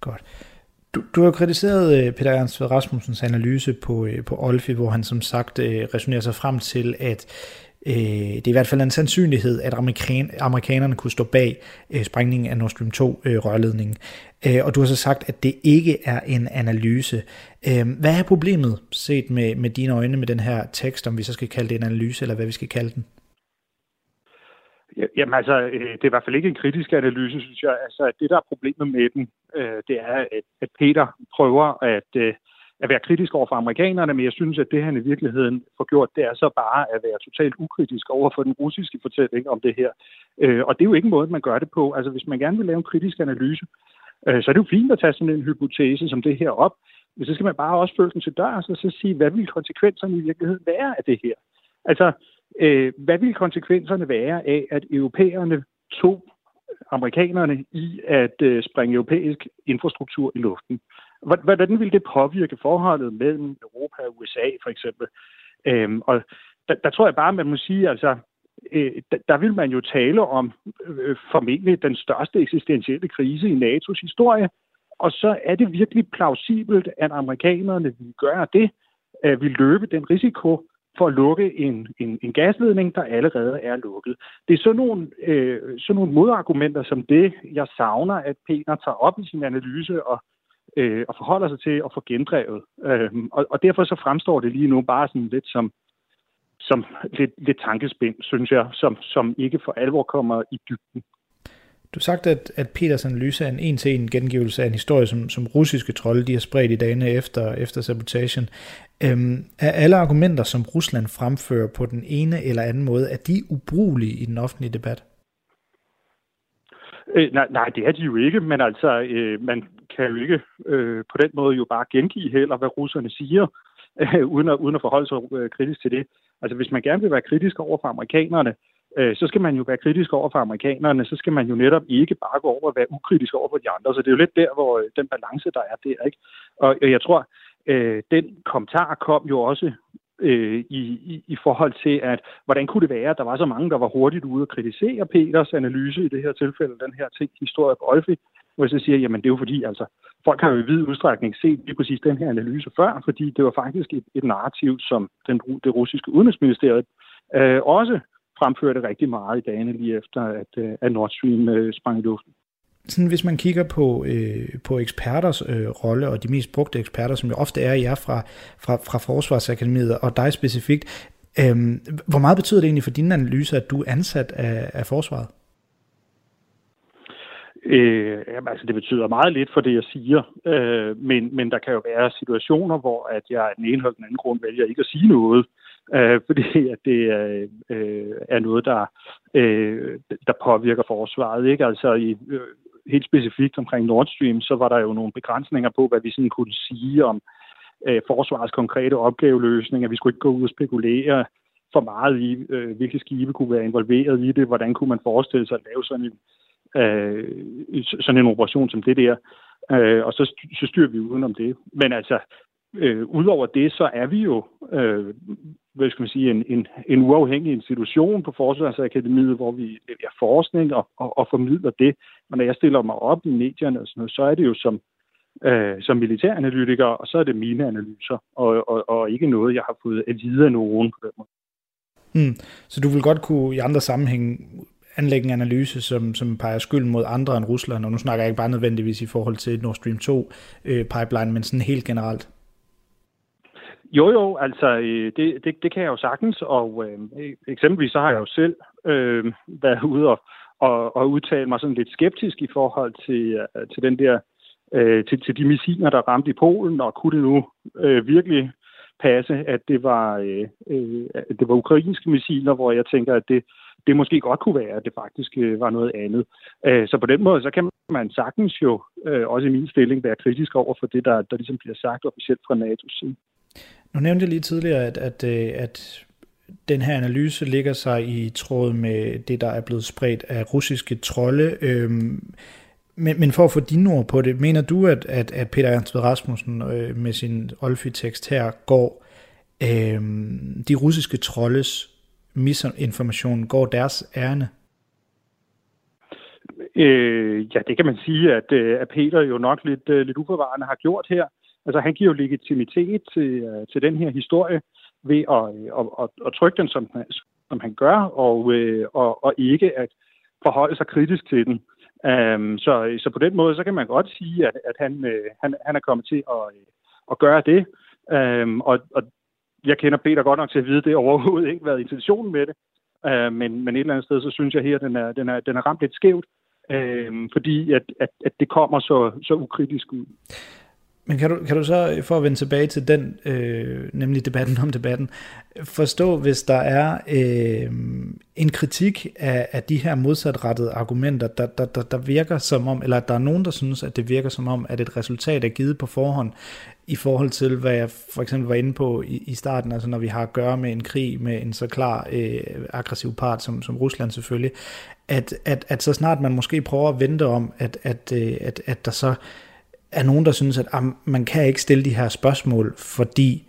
Godt. Du, du har kritiseret øh, Peter Ernst Rasmussens analyse på, øh, på Olfi, hvor han som sagt øh, resonerer sig frem til, at øh, det er i hvert fald en sandsynlighed, at amerikan, amerikanerne kunne stå bag øh, sprængningen af Nord Stream 2-rørledningen. Øh, øh, og du har så sagt, at det ikke er en analyse. Øh, hvad er problemet set med, med dine øjne med den her tekst, om vi så skal kalde det en analyse, eller hvad vi skal kalde den? Jamen altså, øh, det er i hvert fald ikke en kritisk analyse, synes jeg. Altså, det der er problemet med den, øh, det er, at Peter prøver at, at være kritisk over for amerikanerne, men jeg synes, at det han i virkeligheden får gjort, det er så bare at være totalt ukritisk over for den russiske fortælling om det her. Øh, og det er jo ikke en måde, man gør det på. Altså, hvis man gerne vil lave en kritisk analyse, øh, så er det jo fint at tage sådan en hypotese som det her op, men så skal man bare også følge den til dørs og så sige, hvad vil konsekvenserne i virkeligheden være af det her? Altså, Øh, hvad vil konsekvenserne være af, at europæerne tog amerikanerne i at øh, springe europæisk infrastruktur i luften? Hvordan ville det påvirke forholdet mellem Europa og USA, for eksempel? Øhm, og der, der tror jeg bare, man må sige, altså, øh, der, der vil man jo tale om øh, formentlig den største eksistentielle krise i NATO's historie, og så er det virkelig plausibelt, at amerikanerne vil gøre det, øh, vi løbe den risiko, for at lukke en, en, en gasledning, der allerede er lukket. Det er sådan nogle, øh, sådan nogle modargumenter som det, jeg savner, at Peter tager op i sin analyse og, øh, og forholder sig til at få gendrevet. Øh, og, og derfor så fremstår det lige nu bare sådan lidt som, som lidt, lidt tankespind, synes jeg, som, som ikke for alvor kommer i dybden. Du sagt, at, at Peters analyse er en en-til-en gengivelse af en historie, som, som russiske trolde de har spredt i dagene efter, efter sabotagen. Øhm, er alle argumenter, som Rusland fremfører på den ene eller anden måde, er de ubrugelige i den offentlige debat? Øh, nej, nej, det er de jo ikke, men altså, øh, man kan jo ikke øh, på den måde jo bare gengive heller, hvad russerne siger, øh, uden, at, uden at forholde sig øh, kritisk til det. Altså, hvis man gerne vil være kritisk over for amerikanerne, øh, så skal man jo være kritisk over for amerikanerne, så skal man jo netop ikke bare gå over og være ukritisk over for de andre. Så det er jo lidt der, hvor øh, den balance, der er der. Ikke? Og jeg tror, øh, den kommentar kom jo også øh, i, i, i forhold til, at hvordan kunne det være, at der var så mange, der var hurtigt ude at kritisere Peters analyse i det her tilfælde, den her ting, historie på Olfi, hvor jeg så siger, jamen det er jo fordi, altså, folk har jo i vid udstrækning set lige præcis den her analyse før, fordi det var faktisk et, et narrativ, som den, det russiske udenrigsministeriet øh, også fremførte rigtig meget i dagene lige efter, at, øh, at Nord Stream øh, sprang i luften. Sådan, hvis man kigger på, øh, på eksperters øh, rolle, og de mest brugte eksperter, som jo ofte er jer fra, fra, fra Forsvarsakademiet, og dig specifikt, øh, hvor meget betyder det egentlig for dine analyser, at du er ansat af, af Forsvaret? Øh, jamen, altså, det betyder meget lidt for det, jeg siger, øh, men, men der kan jo være situationer, hvor at jeg af den ene eller den anden grund vælger ikke at sige noget, øh, fordi at det er, øh, er noget, der, øh, der påvirker forsvaret. Ikke? Altså i, øh, helt specifikt omkring Nord Stream, så var der jo nogle begrænsninger på, hvad vi sådan kunne sige om øh, forsvarets konkrete opgaveløsning, at vi skulle ikke gå ud og spekulere for meget i, øh, hvilke skibe kunne være involveret i det, hvordan kunne man forestille sig at lave sådan en, øh, øh, sådan en operation som det der, øh, og så, så styrer vi udenom det. Men altså, øh, udover det, så er vi jo øh, hvad skal man sige, en, en, en uafhængig institution på Forsvarsakademiet, hvor vi leverer forskning og, og, og formidler det. Og når jeg stiller mig op i medierne og sådan noget, så er det jo som, øh, som militæranalytiker, og så er det mine analyser, og, og, og ikke noget, jeg har fået at vide af nogen på. Hmm. Så du vil godt kunne i andre sammenhænge anlægge en analyse, som, som peger skylden mod andre end Rusland, og nu snakker jeg ikke bare nødvendigvis i forhold til Nord Stream 2 øh, pipeline, men sådan helt generelt. Jo, jo, altså øh, det, det, det kan jeg jo sagtens, og øh, eksempelvis så har jeg jo selv øh, været ude og, og, og udtale mig sådan lidt skeptisk i forhold til, øh, til den der øh, til, til de missiler, der ramte i Polen, og kunne det nu øh, virkelig passe, at det var øh, øh, at det var ukrainske missiler, hvor jeg tænker, at det, det måske godt kunne være, at det faktisk øh, var noget andet. Øh, så på den måde, så kan man sagtens jo, øh, også i min stilling, være kritisk over for det, der, der ligesom bliver sagt officielt fra NATO's side. Nu nævnte jeg lige tidligere, at, at, øh, at den her analyse ligger sig i tråd med det, der er blevet spredt af russiske trolde. Øhm, men, men for at få dine ord på det, mener du, at, at, at Peter Ernst Rasmussen øh, med sin Olfi-tekst her går øh, de russiske troldes misinformation, går deres ærne? Øh, ja, det kan man sige, at, øh, at Peter jo nok lidt, øh, lidt uforvarende har gjort her. Altså han giver jo legitimitet til, øh, til den her historie ved at, at, at, at trykke den, som, som han gør, og, og, og ikke at forholde sig kritisk til den. Um, så, så på den måde, så kan man godt sige, at, at han, han, han er kommet til at, at gøre det. Um, og, og jeg kender Peter godt nok til at vide, det overhovedet ikke været intentionen med det. Øh, men, men et eller andet sted, så synes jeg her, den er, den er, den er ramt lidt skævt, øh, fordi at, at, at det kommer så, så ukritisk ud. Men kan du, kan du så, for at vende tilbage til den, øh, nemlig debatten om debatten, forstå, hvis der er øh, en kritik af, af de her modsatrettede argumenter, der, der, der, der virker som om, eller at der er nogen, der synes, at det virker som om, at et resultat er givet på forhånd, i forhold til, hvad jeg for eksempel var inde på i, i starten, altså når vi har at gøre med en krig med en så klar øh, aggressiv part som, som Rusland selvfølgelig, at, at, at så snart man måske prøver at vente om, at, at, øh, at, at der så er nogen, der synes, at am, man kan ikke stille de her spørgsmål, fordi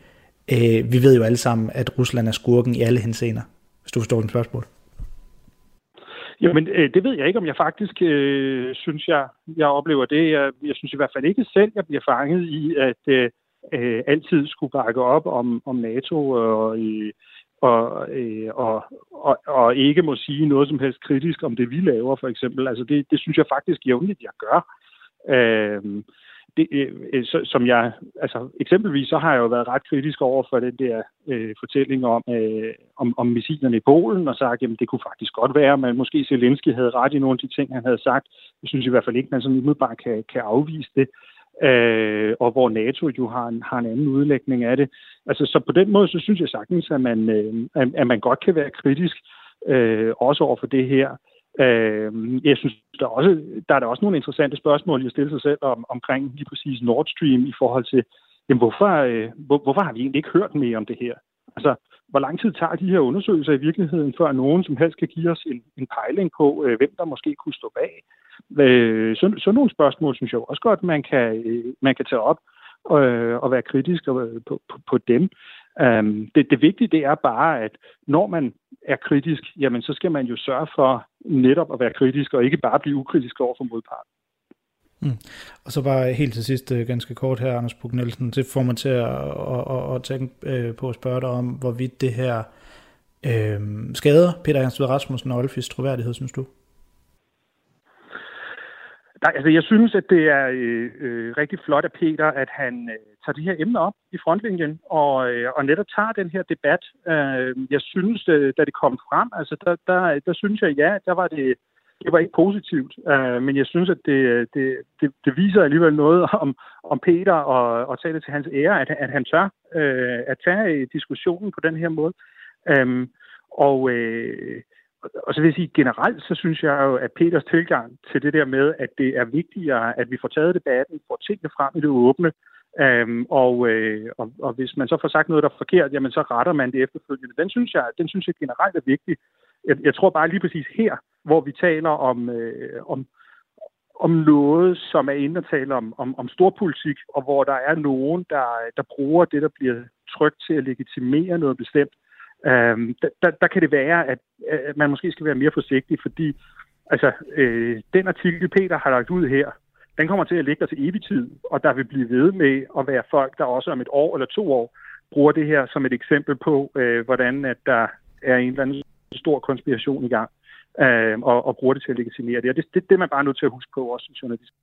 øh, vi ved jo alle sammen, at Rusland er skurken i alle henseender, hvis du forstår den spørgsmål. Jamen, øh, det ved jeg ikke, om jeg faktisk øh, synes, jeg, jeg oplever det. Jeg, jeg synes i hvert fald ikke selv, jeg bliver fanget i, at øh, øh, altid skulle bakke op om, om NATO og, øh, og, øh, og, og, og ikke må sige noget som helst kritisk om det, vi laver, for eksempel. Altså, det, det synes jeg faktisk jævnligt, jeg gør. Øh, det, øh, øh, så, som jeg, altså eksempelvis så har jeg jo været ret kritisk over for den der øh, fortælling om, øh, om, om missilerne i Polen, og sagt, jamen det kunne faktisk godt være, men måske Zelensky havde ret i nogle af de ting, han havde sagt. Jeg synes i hvert fald ikke, man sådan umiddelbart kan, kan afvise det. Øh, og hvor NATO jo har en, har en anden udlægning af det. Altså, så på den måde, så synes jeg sagtens, at man, øh, at man godt kan være kritisk, øh, også over for det her. Øh, jeg synes, der er, også, der er der også nogle interessante spørgsmål, jeg stiller sig selv om, omkring lige præcis Nord Stream i forhold til, jamen, hvorfor, øh, hvor, hvorfor har vi egentlig ikke hørt mere om det her? Altså, hvor lang tid tager de her undersøgelser i virkeligheden, før nogen som helst kan give os en, en pejling på, øh, hvem der måske kunne stå bag? Øh, sådan så nogle spørgsmål synes jeg også godt, man kan, øh, man kan tage op øh, og være kritisk øh, på, på, på dem. Um, det, det vigtige det er bare, at når man er kritisk, jamen så skal man jo sørge for netop at være kritisk, og ikke bare blive ukritisk over for modparten. Mm. Og så bare helt til sidst, øh, ganske kort her, Anders Bug Nielsen, det får mig til at, at, at, at tænke øh, på at spørge dig om, hvorvidt det her øh, skader Peter Ernst Rasmussen og Olfis troværdighed, synes du? Nej, altså jeg synes, at det er øh, øh, rigtig flot af Peter, at han øh, tager det her emne op i frontlinjen og, øh, og netop tager den her debat. Øh, jeg synes, øh, da det kom frem, altså der, der, der synes jeg, ja, der var det, det var ikke positivt. Øh, men jeg synes, at det, det, det, det viser alligevel noget om, om Peter og, og tage det til hans ære, at, at han tør øh, at tage diskussionen på den her måde. Øh, og øh, og så vil jeg sige, generelt så synes jeg jo, at Peters tilgang til det der med, at det er vigtigere, at vi får taget debatten, får tingene frem i det åbne, øhm, og, øh, og, og hvis man så får sagt noget, der er forkert, jamen så retter man det efterfølgende. Den synes jeg, den synes jeg generelt er vigtig. Jeg, jeg tror bare lige præcis her, hvor vi taler om, øh, om, om noget, som er inde og tale om, om, om storpolitik, og hvor der er nogen, der, der bruger det, der bliver trygt til at legitimere noget bestemt, øh, der, der kan det være, at, at man måske skal være mere forsigtig, fordi altså, øh, den artikel, Peter har lagt ud her, den kommer til at ligge der til evig tid, og der vil blive ved med at være folk, der også om et år eller to år bruger det her som et eksempel på, øh, hvordan at der er en eller anden stor konspiration i gang, øh, og, og bruger det til at legitimere det. Og det, det, det er man bare nødt til at huske på også som journalist.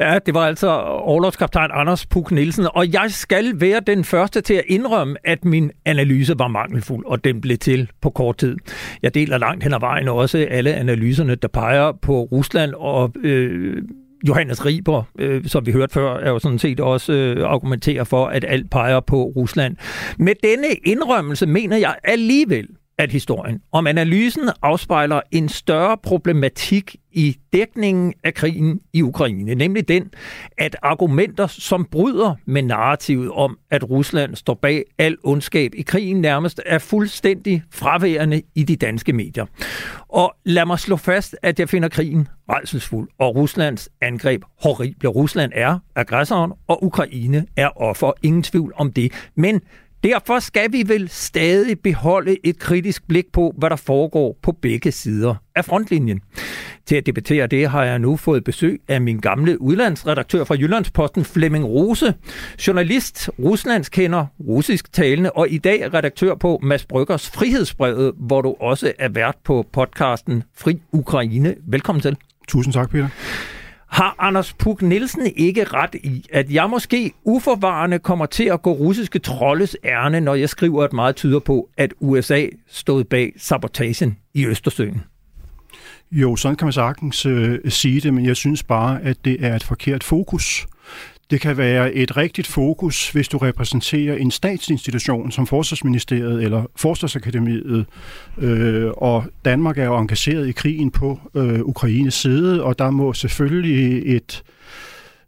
Ja, det var altså overlovskaptajn Anders Puk Nielsen, og jeg skal være den første til at indrømme, at min analyse var mangelfuld, og den blev til på kort tid. Jeg deler langt hen ad vejen også alle analyserne, der peger på Rusland og øh, Johannes Riber, øh, som vi hørte før, er jo sådan set også øh, argumenterer for, at alt peger på Rusland. Med denne indrømmelse mener jeg alligevel, at historien om analysen afspejler en større problematik i dækningen af krigen i Ukraine, nemlig den, at argumenter, som bryder med narrativet om, at Rusland står bag al ondskab i krigen, nærmest er fuldstændig fraværende i de danske medier. Og lad mig slå fast, at jeg finder krigen redselsfuld, og Ruslands angreb horrible. Rusland er aggressoren, og Ukraine er offer. Ingen tvivl om det. Men Derfor skal vi vel stadig beholde et kritisk blik på, hvad der foregår på begge sider af frontlinjen. Til at debattere det har jeg nu fået besøg af min gamle udlandsredaktør fra Jyllandsposten, Flemming Rose, journalist, ruslandskender, russisk talende og i dag redaktør på Mads Bryggers Frihedsbrevet, hvor du også er vært på podcasten Fri Ukraine. Velkommen til. Tusind tak, Peter. Har Anders Puk Nielsen ikke ret i, at jeg måske uforvarende kommer til at gå russiske troldes ærne, når jeg skriver, at meget tyder på, at USA stod bag sabotagen i Østersøen? Jo, sådan kan man sagtens øh, sige det, men jeg synes bare, at det er et forkert fokus. Det kan være et rigtigt fokus, hvis du repræsenterer en statsinstitution som Forsvarsministeriet eller Forsvarsakademiet, øh, og Danmark er jo engageret i krigen på øh, Ukraines side, og der må selvfølgelig et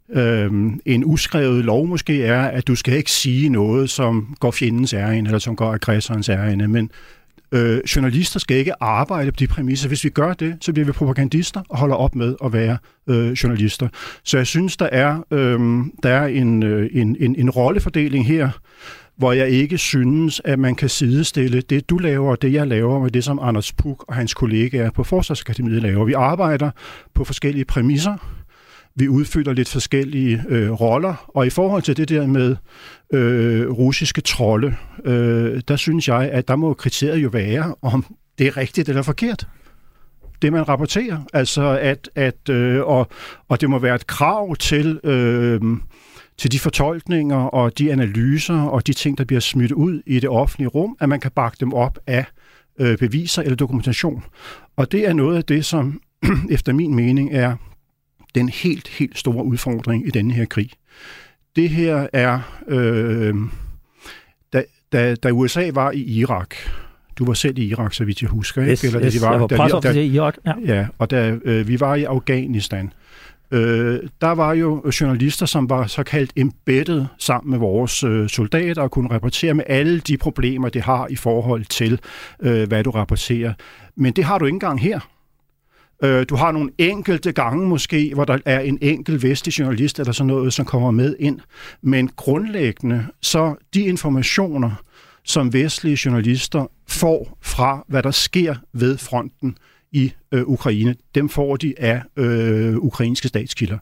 øh, en uskrevet lov måske er, at du skal ikke sige noget, som går fjendens ærende, eller som går aggressorens ærende, men Øh, journalister skal ikke arbejde på de præmisser. Hvis vi gør det, så bliver vi propagandister og holder op med at være øh, journalister. Så jeg synes, der er, øh, der er en, øh, en, en, en rollefordeling her, hvor jeg ikke synes, at man kan sidestille det, du laver, og det, jeg laver, med det, som Anders Puk og hans kollegaer på Forsvarsakademiet laver. Vi arbejder på forskellige præmisser vi udfylder lidt forskellige øh, roller. Og i forhold til det der med øh, russiske trolde, øh, der synes jeg, at der må kriteriet jo være, om det er rigtigt eller forkert det, man rapporterer. Altså, at, at øh, og, og det må være et krav til, øh, til de fortolkninger og de analyser og de ting, der bliver smidt ud i det offentlige rum, at man kan bakke dem op af øh, beviser eller dokumentation. Og det er noget af det, som efter min mening er den helt, helt store udfordring i denne her krig. Det her er, øh, da, da, da USA var i Irak, du var selv i Irak, så vidt jeg husker, ikke? Yes, Eller, yes, de var, jeg var da, da, i Irak. Ja, ja og da øh, vi var i Afghanistan, øh, der var jo journalister, som var såkaldt embedded sammen med vores øh, soldater og kunne rapportere med alle de problemer, det har i forhold til, øh, hvad du rapporterer. Men det har du ikke engang her. Øh, du har nogle enkelte gange måske, hvor der er en enkelt vestlig journalist eller sådan noget, som kommer med ind. Men grundlæggende, så de informationer, som vestlige journalister får fra, hvad der sker ved fronten i øh, Ukraine, dem får de af øh, ukrainske statskilder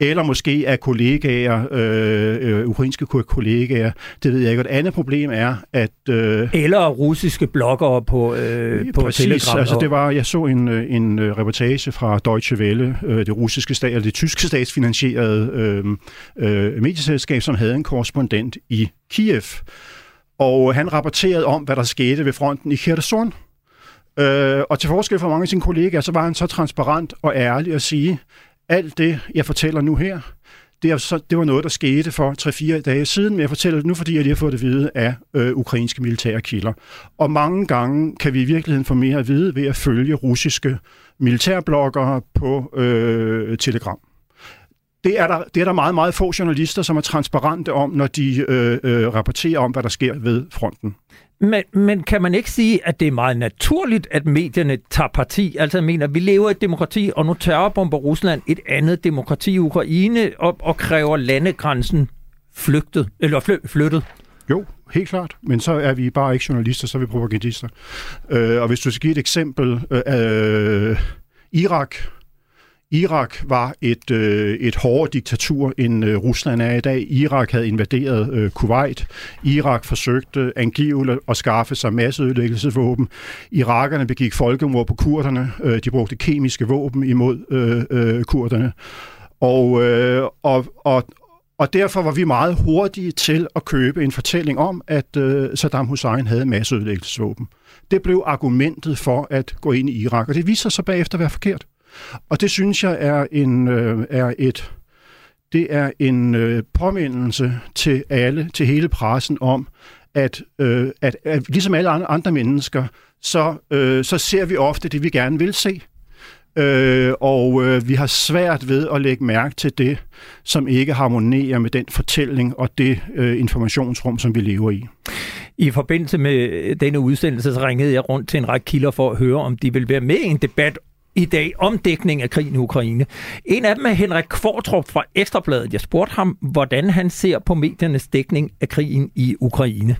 eller måske af kollegaer, øh, øh, ukrainske kollegaer. Det ved jeg ikke. Et andet problem er, at... Øh, eller russiske bloggere på, øh, på præcis, Telegram. altså det var, jeg så en, øh, en øh, reportage fra Deutsche Welle, øh, det russiske stat, eller det tyske statsfinansierede øh, øh, medieselskab, som havde en korrespondent i Kiev. Og han rapporterede om, hvad der skete ved fronten i Kherson. Øh, og til forskel fra mange af sine kollegaer, så var han så transparent og ærlig at sige, alt det, jeg fortæller nu her, det, er så, det var noget, der skete for 3-4 dage siden, men jeg fortæller det nu, fordi jeg lige har fået det at vide af øh, ukrainske militære kilder. Og mange gange kan vi i virkeligheden få mere at vide ved at følge russiske militærbloggere på øh, Telegram. Det er, der, det er der meget, meget få journalister, som er transparente om, når de øh, øh, rapporterer om, hvad der sker ved fronten. Men, men kan man ikke sige, at det er meget naturligt, at medierne tager parti? Altså jeg mener, vi lever i et demokrati, og nu terrorbomber Rusland et andet demokrati i Ukraine og, og kræver landegrænsen flygtet, eller fly, flyttet. Jo, helt klart. Men så er vi bare ikke journalister, så er vi propagandister. Øh, og hvis du skal give et eksempel, øh, øh, Irak Irak var et, øh, et hårdere diktatur, end øh, Rusland er i dag. Irak havde invaderet øh, Kuwait. Irak forsøgte angiveligt at skaffe sig masseødelæggelsesvåben. Irakerne begik folkemord på kurderne. Øh, de brugte kemiske våben imod øh, øh, kurderne. Og, øh, og, og, og derfor var vi meget hurtige til at købe en fortælling om, at øh, Saddam Hussein havde masseødelæggelsesvåben. Det blev argumentet for at gå ind i Irak, og det viser sig bagefter at være forkert. Og det synes jeg er en øh, er et det er en øh, påmindelse til alle, til hele pressen om, at, øh, at, at ligesom alle andre mennesker, så, øh, så ser vi ofte det, vi gerne vil se. Øh, og øh, vi har svært ved at lægge mærke til det, som ikke harmonerer med den fortælling og det øh, informationsrum, som vi lever i. I forbindelse med denne udsendelse, så ringede jeg rundt til en række kilder for at høre, om de vil være med i en debat i dag om dækning af krigen i Ukraine. En af dem er Henrik Kvartrup fra Ekstrabladet. Jeg spurgte ham, hvordan han ser på mediernes dækning af krigen i Ukraine.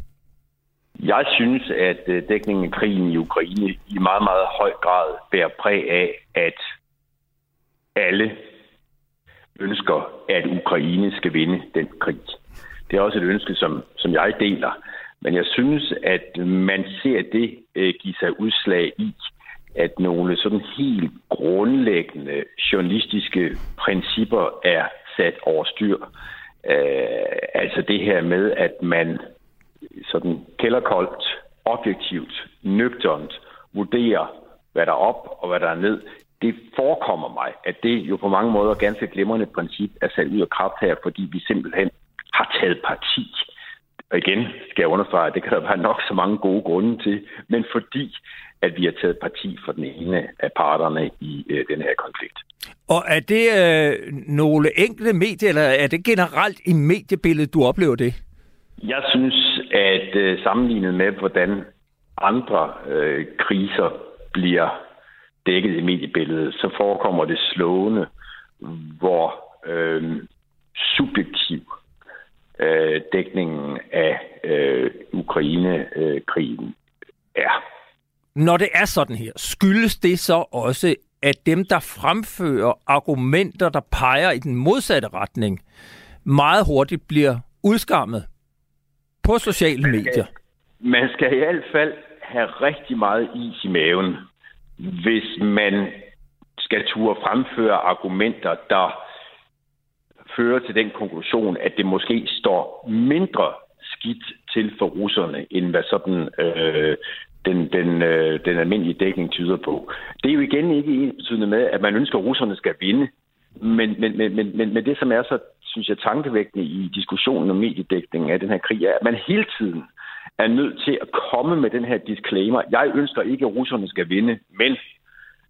Jeg synes, at øh, dækningen af krigen i Ukraine i meget, meget høj grad bærer præg af, at alle ønsker, at Ukraine skal vinde den krig. Det er også et ønske, som, som jeg deler. Men jeg synes, at man ser det øh, give sig udslag i, at nogle sådan helt grundlæggende journalistiske principper er sat over styr. Øh, altså det her med, at man sådan kælderkoldt, objektivt, nøgternt vurderer, hvad der er op og hvad der er ned. Det forekommer mig, at det jo på mange måder ganske glimrende princip er sat ud af kraft her, fordi vi simpelthen har taget parti. Og igen skal jeg understrege, at det kan der være nok så mange gode grunde til, men fordi at vi har taget parti for den ene af parterne i øh, den her konflikt. Og er det øh, nogle enkelte medier, eller er det generelt i mediebilledet, du oplever det? Jeg synes, at øh, sammenlignet med, hvordan andre øh, kriser bliver dækket i mediebilledet, så forekommer det slående, hvor øh, subjektiv øh, dækningen af øh, Ukraine-krigen er. Når det er sådan her, skyldes det så også, at dem, der fremfører argumenter, der peger i den modsatte retning, meget hurtigt bliver udskammet på sociale medier? Man skal i hvert fald have rigtig meget is i maven, hvis man skal turde fremføre argumenter, der fører til den konklusion, at det måske står mindre skidt til for russerne, end hvad sådan øh, den, den, øh, den almindelige dækning tyder på. Det er jo igen ikke en betydende med, at man ønsker, at russerne skal vinde. Men, men, men, men, men, men det, som er så, synes jeg, tankevækkende i diskussionen om mediedækningen af den her krig, er, at man hele tiden er nødt til at komme med den her disclaimer. Jeg ønsker ikke, at russerne skal vinde, men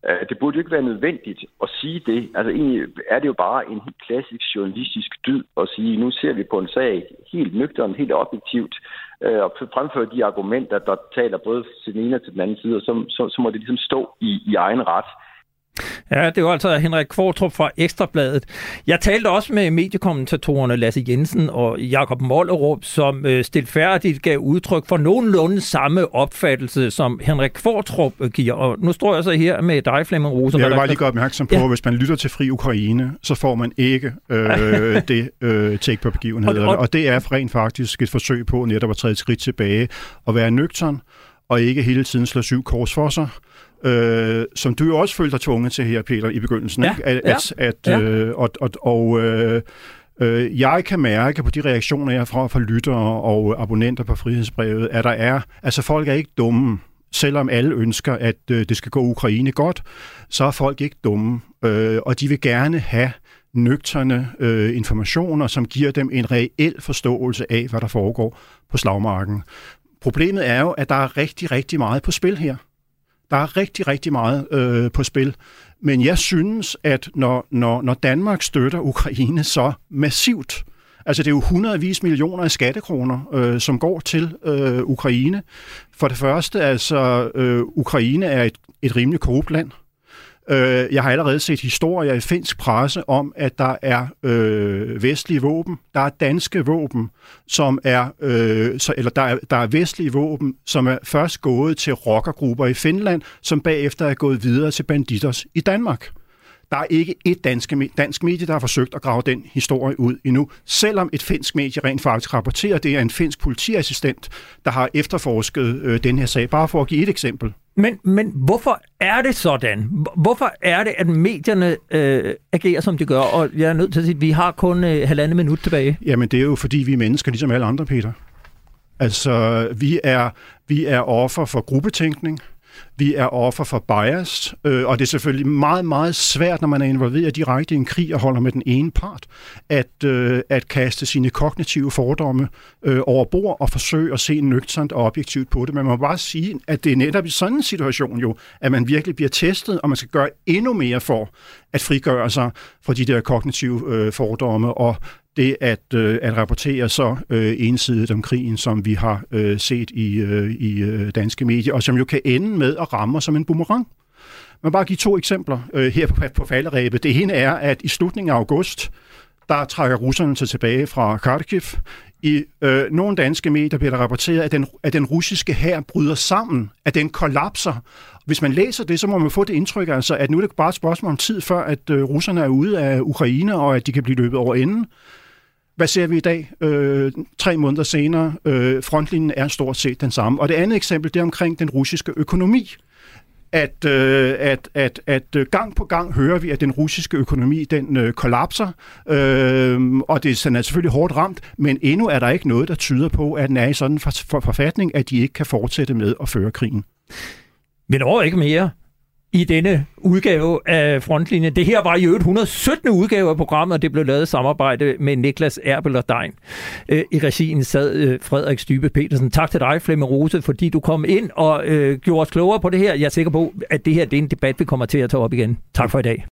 Øh, det burde jo ikke være nødvendigt at sige det. Altså egentlig er det jo bare en helt klassisk journalistisk dyd at sige, nu ser vi på en sag helt nøgteren, helt objektivt, øh, og fremføre de argumenter, der taler både til den ene og til den anden side, og så, så, så må det ligesom stå i, i egen ret. Ja, det var altså Henrik Kvartrup fra Ekstrabladet. Jeg talte også med mediekommentatorerne Lasse Jensen og Jakob Mollerup, som øh, stilfærdigt gav udtryk for nogenlunde samme opfattelse, som Henrik Kvartrup giver. Og nu står jeg så her med dig, Flemming Rose. Jeg vil bare lige gøre opmærksom på, ja. at hvis man lytter til Fri Ukraine, så får man ikke øh, det øh, take på begivenhederne. Og, og, og det er rent faktisk et forsøg på netop at træde et skridt tilbage og være nøgtern og ikke hele tiden slå syv kors for sig øh, som du jo også følte dig tvunget til her, Peter, i begyndelsen. Ja, ikke? At, ja, at, at, ja. øh, og og, og øh, øh, jeg kan mærke på de reaktioner, jeg får fra lyttere og abonnenter på frihedsbrevet, at der er, altså folk er ikke dumme. Selvom alle ønsker, at øh, det skal gå Ukraine godt, så er folk ikke dumme, øh, og de vil gerne have nøgterne øh, informationer, som giver dem en reel forståelse af, hvad der foregår på slagmarken. Problemet er jo, at der er rigtig, rigtig meget på spil her. Der er rigtig, rigtig meget øh, på spil. Men jeg synes, at når, når, når Danmark støtter Ukraine så massivt, altså det er jo hundredvis millioner af skattekroner, øh, som går til øh, Ukraine. For det første, altså øh, Ukraine er et, et rimelig korrupt land. Øh, jeg har allerede set historier i finsk presse om, at der er øh, vestlige våben, der er danske våben, som er, øh, så, eller der er, der er vestlige våben, som er først gået til rockergrupper i Finland, som bagefter er gået videre til banditers i Danmark. Der er ikke et dansk, dansk medie, der har forsøgt at grave den historie ud endnu, selvom et finsk medie rent faktisk rapporterer, det er en finsk politiassistent, der har efterforsket øh, den her sag. Bare for at give et eksempel. Men, men hvorfor er det sådan? Hvorfor er det, at medierne øh, agerer, som de gør? Og jeg er nødt til at sige, at vi har kun øh, halvandet minut tilbage. Jamen, det er jo, fordi vi er mennesker, ligesom alle andre, Peter. Altså, vi er, vi er offer for gruppetænkning. Vi er offer for bias, øh, og det er selvfølgelig meget, meget svært, når man er involveret direkte i en krig og holder med den ene part, at, øh, at kaste sine kognitive fordomme øh, over bord og forsøge at se nøgternt og objektivt på det. Men Man må bare sige, at det er netop i sådan en situation jo, at man virkelig bliver testet, og man skal gøre endnu mere for at frigøre sig fra de der kognitive øh, fordomme og det at, øh, at rapportere så øh, ensidigt om krigen, som vi har øh, set i, øh, i øh, danske medier, og som jo kan ende med at ramme som en boomerang. Man bare give to eksempler øh, her på, på falderæbet. Det ene er, at i slutningen af august, der trækker russerne sig tilbage fra Kharkiv. I øh, nogle danske medier bliver der rapporteret, at den, at den russiske hær bryder sammen, at den kollapser. Hvis man læser det, så må man få det indtryk, altså, at nu er det bare et spørgsmål om tid, før at øh, russerne er ude af Ukraine, og at de kan blive løbet over enden. Hvad ser vi i dag? Øh, tre måneder senere, øh, frontlinjen er stort set den samme. Og det andet eksempel, det er omkring den russiske økonomi at, øh, at, at, at øh, gang på gang hører vi, at den russiske økonomi den øh, kollapser, øh, og det er selvfølgelig hårdt ramt, men endnu er der ikke noget, der tyder på, at den er i sådan en for, for forfatning, at de ikke kan fortsætte med at føre krigen. Men over ikke mere i denne udgave af Frontlinjen. Det her var i øvrigt 117. udgave af programmet, og det blev lavet i samarbejde med Niklas Erbel og Dein. Øh, I regien sad øh, Frederik Stybe Petersen. Tak til dig, Flemming Rose, fordi du kom ind og øh, gjorde os klogere på det her. Jeg er sikker på, at det her det er en debat, vi kommer til at tage op igen. Tak for i dag.